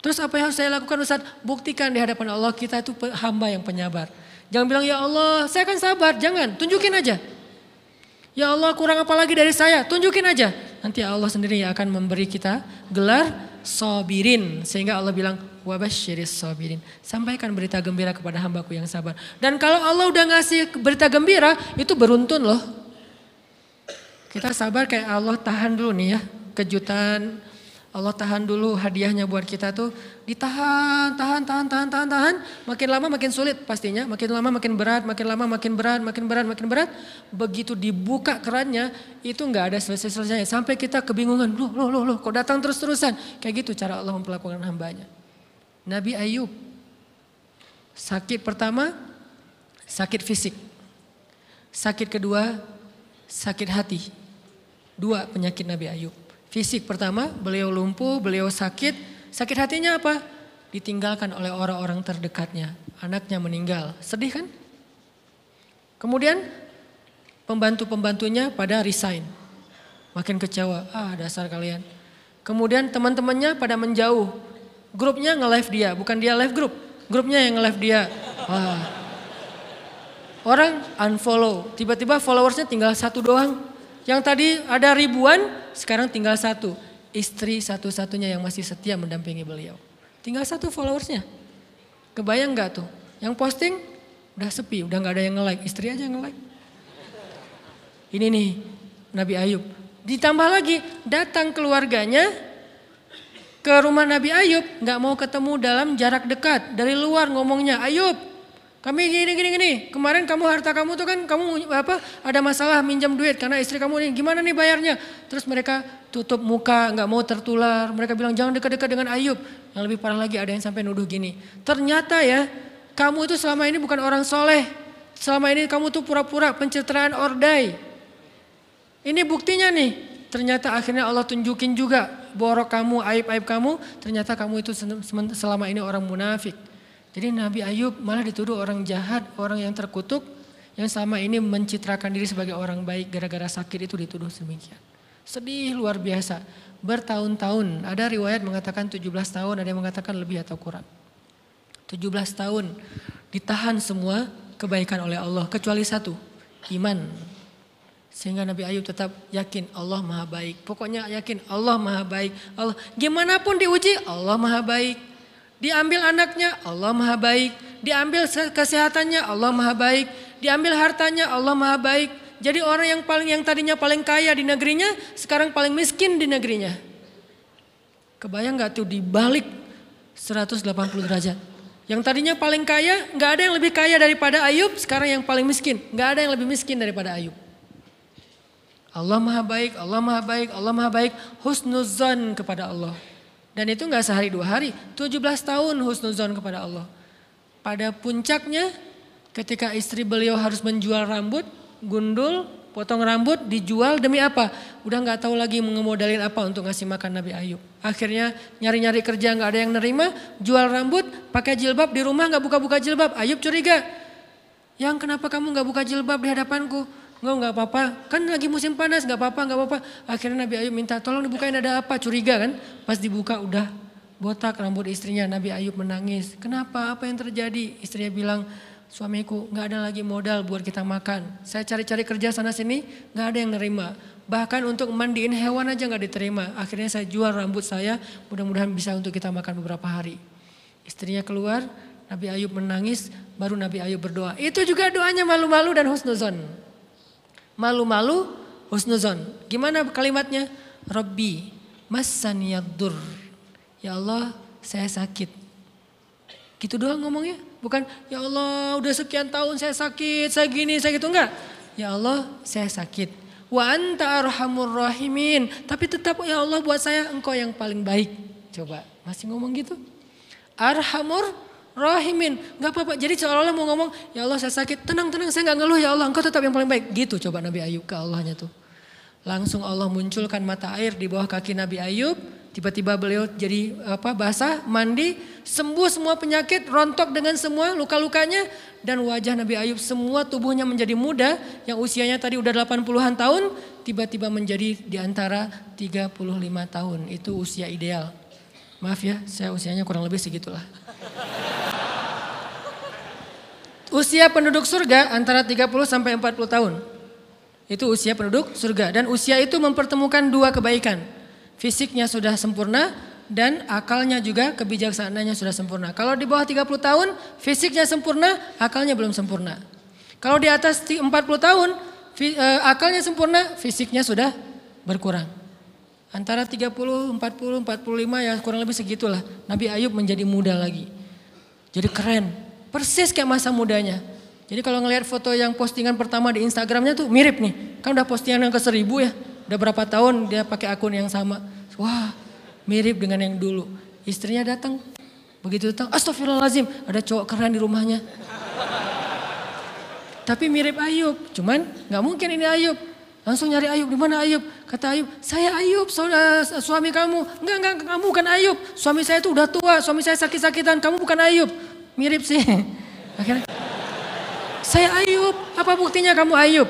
Terus apa yang harus saya lakukan Ustaz? Buktikan di hadapan Allah kita itu hamba yang penyabar. Jangan bilang ya Allah saya akan sabar. Jangan, tunjukin aja. Ya Allah kurang apa lagi dari saya? Tunjukin aja. Nanti Allah sendiri yang akan memberi kita gelar sobirin. Sehingga Allah bilang wabasyiris sobirin. Sampaikan berita gembira kepada hambaku yang sabar. Dan kalau Allah udah ngasih berita gembira itu beruntun loh. Kita sabar kayak Allah tahan dulu nih ya. Kejutan, Allah tahan dulu hadiahnya buat kita tuh ditahan, tahan, tahan, tahan, tahan, tahan. Makin lama makin sulit pastinya, makin lama makin berat, makin lama makin berat, makin berat, makin berat. Begitu dibuka kerannya itu nggak ada selesai-selesainya. Sampai kita kebingungan, loh, loh, loh, loh, kok datang terus-terusan. Kayak gitu cara Allah memperlakukan hambanya. Nabi Ayub, sakit pertama, sakit fisik. Sakit kedua, sakit hati. Dua penyakit Nabi Ayub. Fisik pertama, beliau lumpuh, beliau sakit. Sakit hatinya apa? Ditinggalkan oleh orang-orang terdekatnya. Anaknya meninggal. Sedih kan? Kemudian pembantu-pembantunya pada resign. Makin kecewa. Ah dasar kalian. Kemudian teman-temannya pada menjauh. Grupnya nge-live dia, bukan dia live grup. Grupnya yang nge-live dia. Wah. Orang unfollow. Tiba-tiba followersnya tinggal satu doang. Yang tadi ada ribuan, sekarang tinggal satu. Istri satu-satunya yang masih setia mendampingi beliau. Tinggal satu followersnya. Kebayang gak tuh? Yang posting udah sepi, udah gak ada yang nge-like. Istri aja yang nge-like. Ini nih Nabi Ayub. Ditambah lagi datang keluarganya ke rumah Nabi Ayub. Gak mau ketemu dalam jarak dekat. Dari luar ngomongnya, Ayub kami gini gini gini. Kemarin kamu harta kamu tuh kan kamu apa ada masalah minjam duit karena istri kamu ini gimana nih bayarnya? Terus mereka tutup muka nggak mau tertular. Mereka bilang jangan dekat-dekat dengan Ayub. Yang lebih parah lagi ada yang sampai nuduh gini. Ternyata ya kamu itu selama ini bukan orang soleh. Selama ini kamu tuh pura-pura pencitraan ordai. Ini buktinya nih. Ternyata akhirnya Allah tunjukin juga borok kamu, aib-aib kamu. Ternyata kamu itu selama ini orang munafik. Jadi Nabi Ayub malah dituduh orang jahat, orang yang terkutuk, yang sama ini mencitrakan diri sebagai orang baik gara-gara sakit itu dituduh demikian. Sedih luar biasa. Bertahun-tahun, ada riwayat mengatakan 17 tahun, ada yang mengatakan lebih atau kurang. 17 tahun ditahan semua kebaikan oleh Allah kecuali satu, iman. Sehingga Nabi Ayub tetap yakin Allah Maha baik. Pokoknya yakin Allah Maha baik. Allah gimana pun diuji Allah Maha baik. Diambil anaknya, Allah maha baik. Diambil kesehatannya, Allah maha baik. Diambil hartanya, Allah maha baik. Jadi orang yang paling yang tadinya paling kaya di negerinya, sekarang paling miskin di negerinya. Kebayang gak tuh dibalik 180 derajat. Yang tadinya paling kaya, gak ada yang lebih kaya daripada Ayub, sekarang yang paling miskin. Gak ada yang lebih miskin daripada Ayub. Allah maha baik, Allah maha baik, Allah maha baik. Husnuzan kepada Allah. Dan itu nggak sehari dua hari, 17 tahun husnuzon kepada Allah. Pada puncaknya ketika istri beliau harus menjual rambut, gundul, potong rambut, dijual demi apa? Udah nggak tahu lagi mengemodalin apa untuk ngasih makan Nabi Ayub. Akhirnya nyari-nyari kerja nggak ada yang nerima, jual rambut, pakai jilbab di rumah nggak buka-buka jilbab. Ayub curiga, yang kenapa kamu nggak buka jilbab di hadapanku? Enggak, enggak apa-apa. Kan lagi musim panas, enggak apa-apa, enggak apa-apa. Akhirnya Nabi Ayub minta tolong dibukain ada apa, curiga kan. Pas dibuka udah botak rambut istrinya. Nabi Ayub menangis. Kenapa, apa yang terjadi? Istrinya bilang, suamiku enggak ada lagi modal buat kita makan. Saya cari-cari kerja sana sini, enggak ada yang nerima. Bahkan untuk mandiin hewan aja nggak diterima. Akhirnya saya jual rambut saya, mudah-mudahan bisa untuk kita makan beberapa hari. Istrinya keluar, Nabi Ayub menangis, baru Nabi Ayub berdoa. Itu juga doanya malu-malu dan husnuzon. Malu-malu, husnuzon. Gimana kalimatnya? Rabbi, masaniyadur. Ya Allah, saya sakit. Gitu doang ngomongnya. Bukan, ya Allah udah sekian tahun saya sakit, saya gini, saya gitu. Enggak. Ya Allah, saya sakit. Wa anta arhamur rahimin. Tapi tetap ya Allah buat saya engkau yang paling baik. Coba masih ngomong gitu. Arhamur rahimin. Gak apa-apa. Jadi seolah-olah mau ngomong ya Allah saya sakit. Tenang-tenang saya gak ngeluh ya Allah engkau tetap yang paling baik. Gitu coba Nabi Ayub ke Allahnya tuh. Langsung Allah munculkan mata air di bawah kaki Nabi Ayub. Tiba-tiba beliau jadi apa basah, mandi, sembuh semua penyakit, rontok dengan semua luka-lukanya dan wajah Nabi Ayub semua tubuhnya menjadi muda yang usianya tadi udah 80-an tahun tiba-tiba menjadi di antara 35 tahun. Itu usia ideal. Maaf ya, saya usianya kurang lebih segitulah. Usia penduduk surga antara 30 sampai 40 tahun. Itu usia penduduk surga dan usia itu mempertemukan dua kebaikan fisiknya sudah sempurna dan akalnya juga kebijaksanaannya sudah sempurna. Kalau di bawah 30 tahun fisiknya sempurna, akalnya belum sempurna. Kalau di atas 40 tahun eh, akalnya sempurna, fisiknya sudah berkurang. Antara 30, 40, 45 ya kurang lebih segitulah. Nabi Ayub menjadi muda lagi. Jadi keren. Persis kayak masa mudanya. Jadi kalau ngelihat foto yang postingan pertama di Instagramnya tuh mirip nih. Kan udah postingan yang ke seribu ya. Udah berapa tahun dia pakai akun yang sama. Wah mirip dengan yang dulu. Istrinya datang. Begitu datang, astagfirullahaladzim ada cowok keren di rumahnya. Tapi mirip Ayub, cuman nggak mungkin ini Ayub. Langsung nyari Ayub, di mana Ayub? Kata Ayub, saya Ayub, saudara, suami kamu. Enggak, enggak, kamu bukan Ayub. Suami saya itu udah tua, suami saya sakit-sakitan, kamu bukan Ayub. Mirip sih. Akhirnya, saya Ayub, apa buktinya kamu Ayub?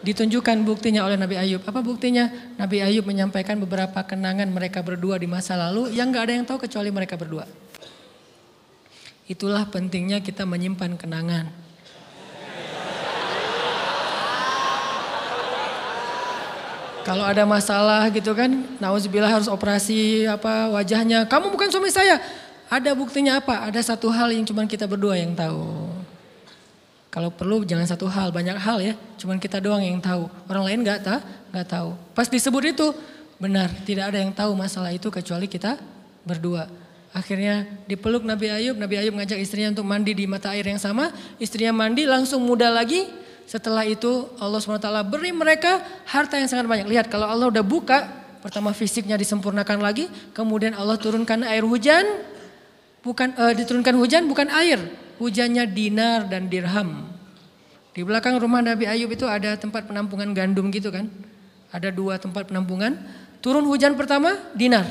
ditunjukkan buktinya oleh Nabi Ayub. Apa buktinya? Nabi Ayub menyampaikan beberapa kenangan mereka berdua di masa lalu yang gak ada yang tahu kecuali mereka berdua. Itulah pentingnya kita menyimpan kenangan. Kalau ada masalah gitu kan, nauzubillah harus operasi apa wajahnya. Kamu bukan suami saya. Ada buktinya apa? Ada satu hal yang cuma kita berdua yang tahu. Kalau perlu jangan satu hal, banyak hal ya. Cuman kita doang yang tahu. Orang lain nggak tahu, nggak tahu. Pas disebut itu benar, tidak ada yang tahu masalah itu kecuali kita berdua. Akhirnya dipeluk Nabi Ayub, Nabi Ayub ngajak istrinya untuk mandi di mata air yang sama. Istrinya mandi langsung muda lagi. Setelah itu Allah SWT beri mereka harta yang sangat banyak. Lihat kalau Allah udah buka, pertama fisiknya disempurnakan lagi. Kemudian Allah turunkan air hujan, bukan uh, diturunkan hujan bukan air, hujannya dinar dan dirham. Di belakang rumah Nabi Ayub itu ada tempat penampungan gandum gitu kan. Ada dua tempat penampungan. Turun hujan pertama dinar.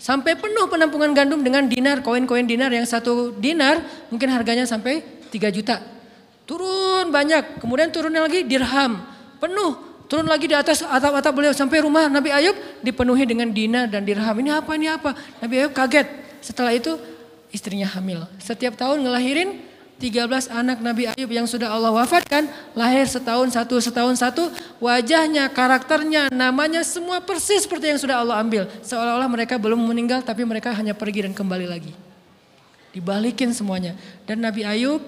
Sampai penuh penampungan gandum dengan dinar, koin-koin dinar yang satu dinar mungkin harganya sampai 3 juta. Turun banyak, kemudian turunnya lagi dirham. Penuh, turun lagi di atas atap-atap beliau sampai rumah Nabi Ayub dipenuhi dengan dinar dan dirham. Ini apa, ini apa? Nabi Ayub kaget. Setelah itu istrinya hamil. Setiap tahun ngelahirin 13 anak Nabi Ayub yang sudah Allah wafatkan, lahir setahun satu, setahun satu, wajahnya, karakternya, namanya semua persis seperti yang sudah Allah ambil. Seolah-olah mereka belum meninggal tapi mereka hanya pergi dan kembali lagi. Dibalikin semuanya. Dan Nabi Ayub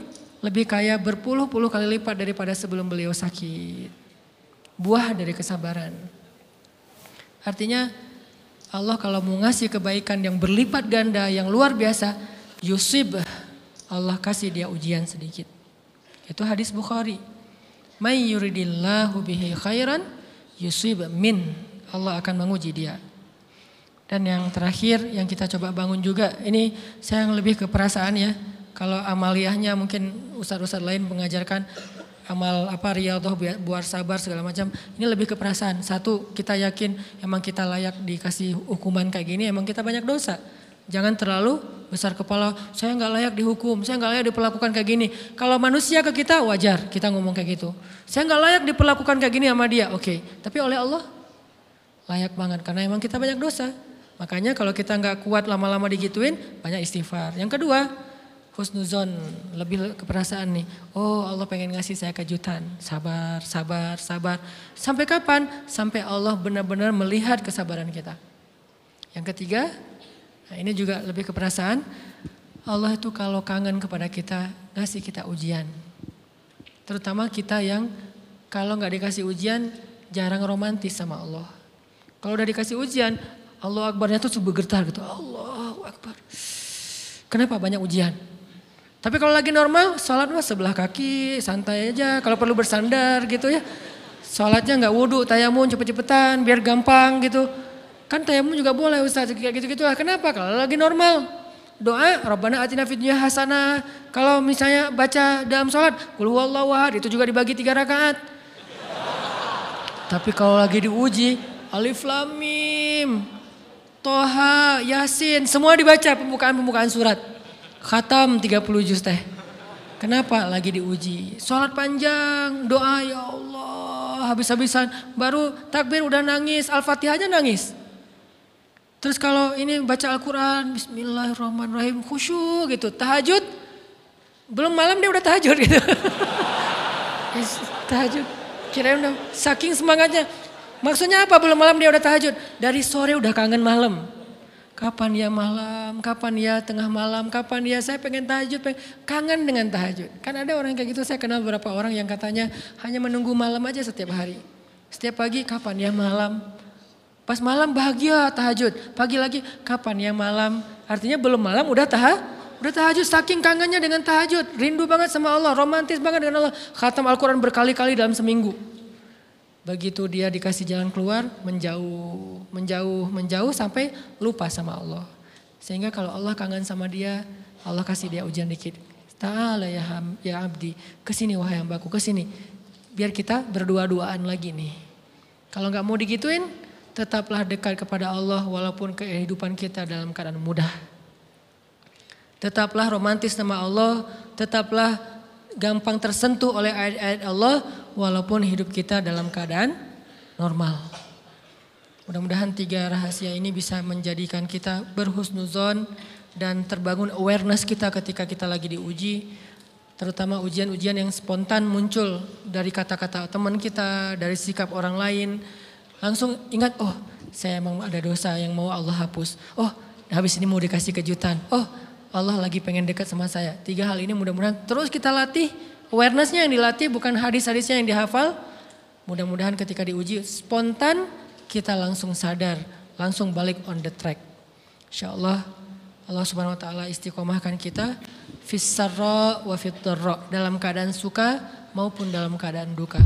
lebih kaya berpuluh-puluh kali lipat daripada sebelum beliau sakit. Buah dari kesabaran. Artinya Allah kalau mau ngasih kebaikan yang berlipat ganda, yang luar biasa, Yusib Allah kasih dia ujian sedikit. Itu hadis Bukhari. May yuridillahu bihi khairan yusib min. Allah akan menguji dia. Dan yang terakhir yang kita coba bangun juga, ini saya yang lebih ke perasaan ya. Kalau amaliyahnya mungkin ustadz-ustadz lain mengajarkan amal apa riyadhah buat sabar segala macam. Ini lebih ke perasaan. Satu kita yakin emang kita layak dikasih hukuman kayak gini emang kita banyak dosa. Jangan terlalu besar kepala saya nggak layak dihukum saya nggak layak diperlakukan kayak gini. Kalau manusia ke kita wajar kita ngomong kayak gitu. Saya nggak layak diperlakukan kayak gini sama dia. Oke okay. tapi oleh Allah layak banget karena emang kita banyak dosa. Makanya kalau kita nggak kuat lama-lama digituin banyak istighfar. Yang kedua husnuzon, lebih keperasaan nih. Oh Allah pengen ngasih saya kejutan. Sabar, sabar, sabar. Sampai kapan? Sampai Allah benar-benar melihat kesabaran kita. Yang ketiga, nah ini juga lebih keperasaan. Allah itu kalau kangen kepada kita, ngasih kita ujian. Terutama kita yang kalau nggak dikasih ujian, jarang romantis sama Allah. Kalau udah dikasih ujian, Allah Akbarnya tuh bergetar gitu. Allah Akbar. Kenapa banyak ujian? Tapi kalau lagi normal, sholat mah sebelah kaki, santai aja. Kalau perlu bersandar gitu ya. Sholatnya nggak wudhu, tayamun cepet-cepetan, biar gampang gitu. Kan tayamun juga boleh Ustaz, kayak gitu-gitu lah. Kenapa? Kalau lagi normal, doa Rabbana atina fid dunya hasanah. Kalau misalnya baca dalam sholat, kul huwallahu ahad, itu juga dibagi tiga rakaat. Tapi kalau lagi diuji, alif lam mim, toha, yasin, semua dibaca pembukaan-pembukaan surat. Khatam 30 juz teh. Kenapa lagi diuji? Sholat panjang, doa ya Allah, habis-habisan. Baru takbir udah nangis, Al-Fatihah aja nangis. Terus kalau ini baca Al-Quran, Bismillahirrahmanirrahim, khusyuk gitu. Tahajud, belum malam dia udah tahajud gitu. tahajud, kirain udah saking semangatnya. Maksudnya apa belum malam dia udah tahajud? Dari sore udah kangen malam. Kapan ya malam, kapan ya tengah malam, kapan ya saya pengen tahajud, pengen, kangen dengan tahajud. Kan ada orang kayak gitu, saya kenal beberapa orang yang katanya hanya menunggu malam aja setiap hari. Setiap pagi kapan ya malam, pas malam bahagia tahajud, pagi lagi kapan ya malam. Artinya belum malam udah tah, udah tahajud, saking kangennya dengan tahajud, rindu banget sama Allah, romantis banget dengan Allah. Khatam Al-Quran berkali-kali dalam seminggu. Begitu dia dikasih jalan keluar, menjauh, menjauh, menjauh sampai lupa sama Allah. Sehingga kalau Allah kangen sama dia, Allah kasih dia ujian dikit. Ta'ala ya, ham, ya abdi, ke sini wahai hambaku, ke sini. Biar kita berdua-duaan lagi nih. Kalau nggak mau digituin, tetaplah dekat kepada Allah walaupun kehidupan kita dalam keadaan mudah. Tetaplah romantis sama Allah, tetaplah gampang tersentuh oleh ayat-ayat Allah walaupun hidup kita dalam keadaan normal. Mudah-mudahan tiga rahasia ini bisa menjadikan kita berhusnuzon dan terbangun awareness kita ketika kita lagi diuji. Terutama ujian-ujian yang spontan muncul dari kata-kata teman kita, dari sikap orang lain. Langsung ingat, oh saya emang ada dosa yang mau Allah hapus. Oh habis ini mau dikasih kejutan. Oh Allah lagi pengen dekat sama saya. Tiga hal ini mudah-mudahan terus kita latih Awarenessnya yang dilatih bukan hadis-hadisnya yang dihafal. Mudah-mudahan ketika diuji spontan kita langsung sadar, langsung balik on the track. Insya Allah Allah subhanahu wa ta'ala istiqomahkan kita fissarra wa dalam keadaan suka maupun dalam keadaan duka.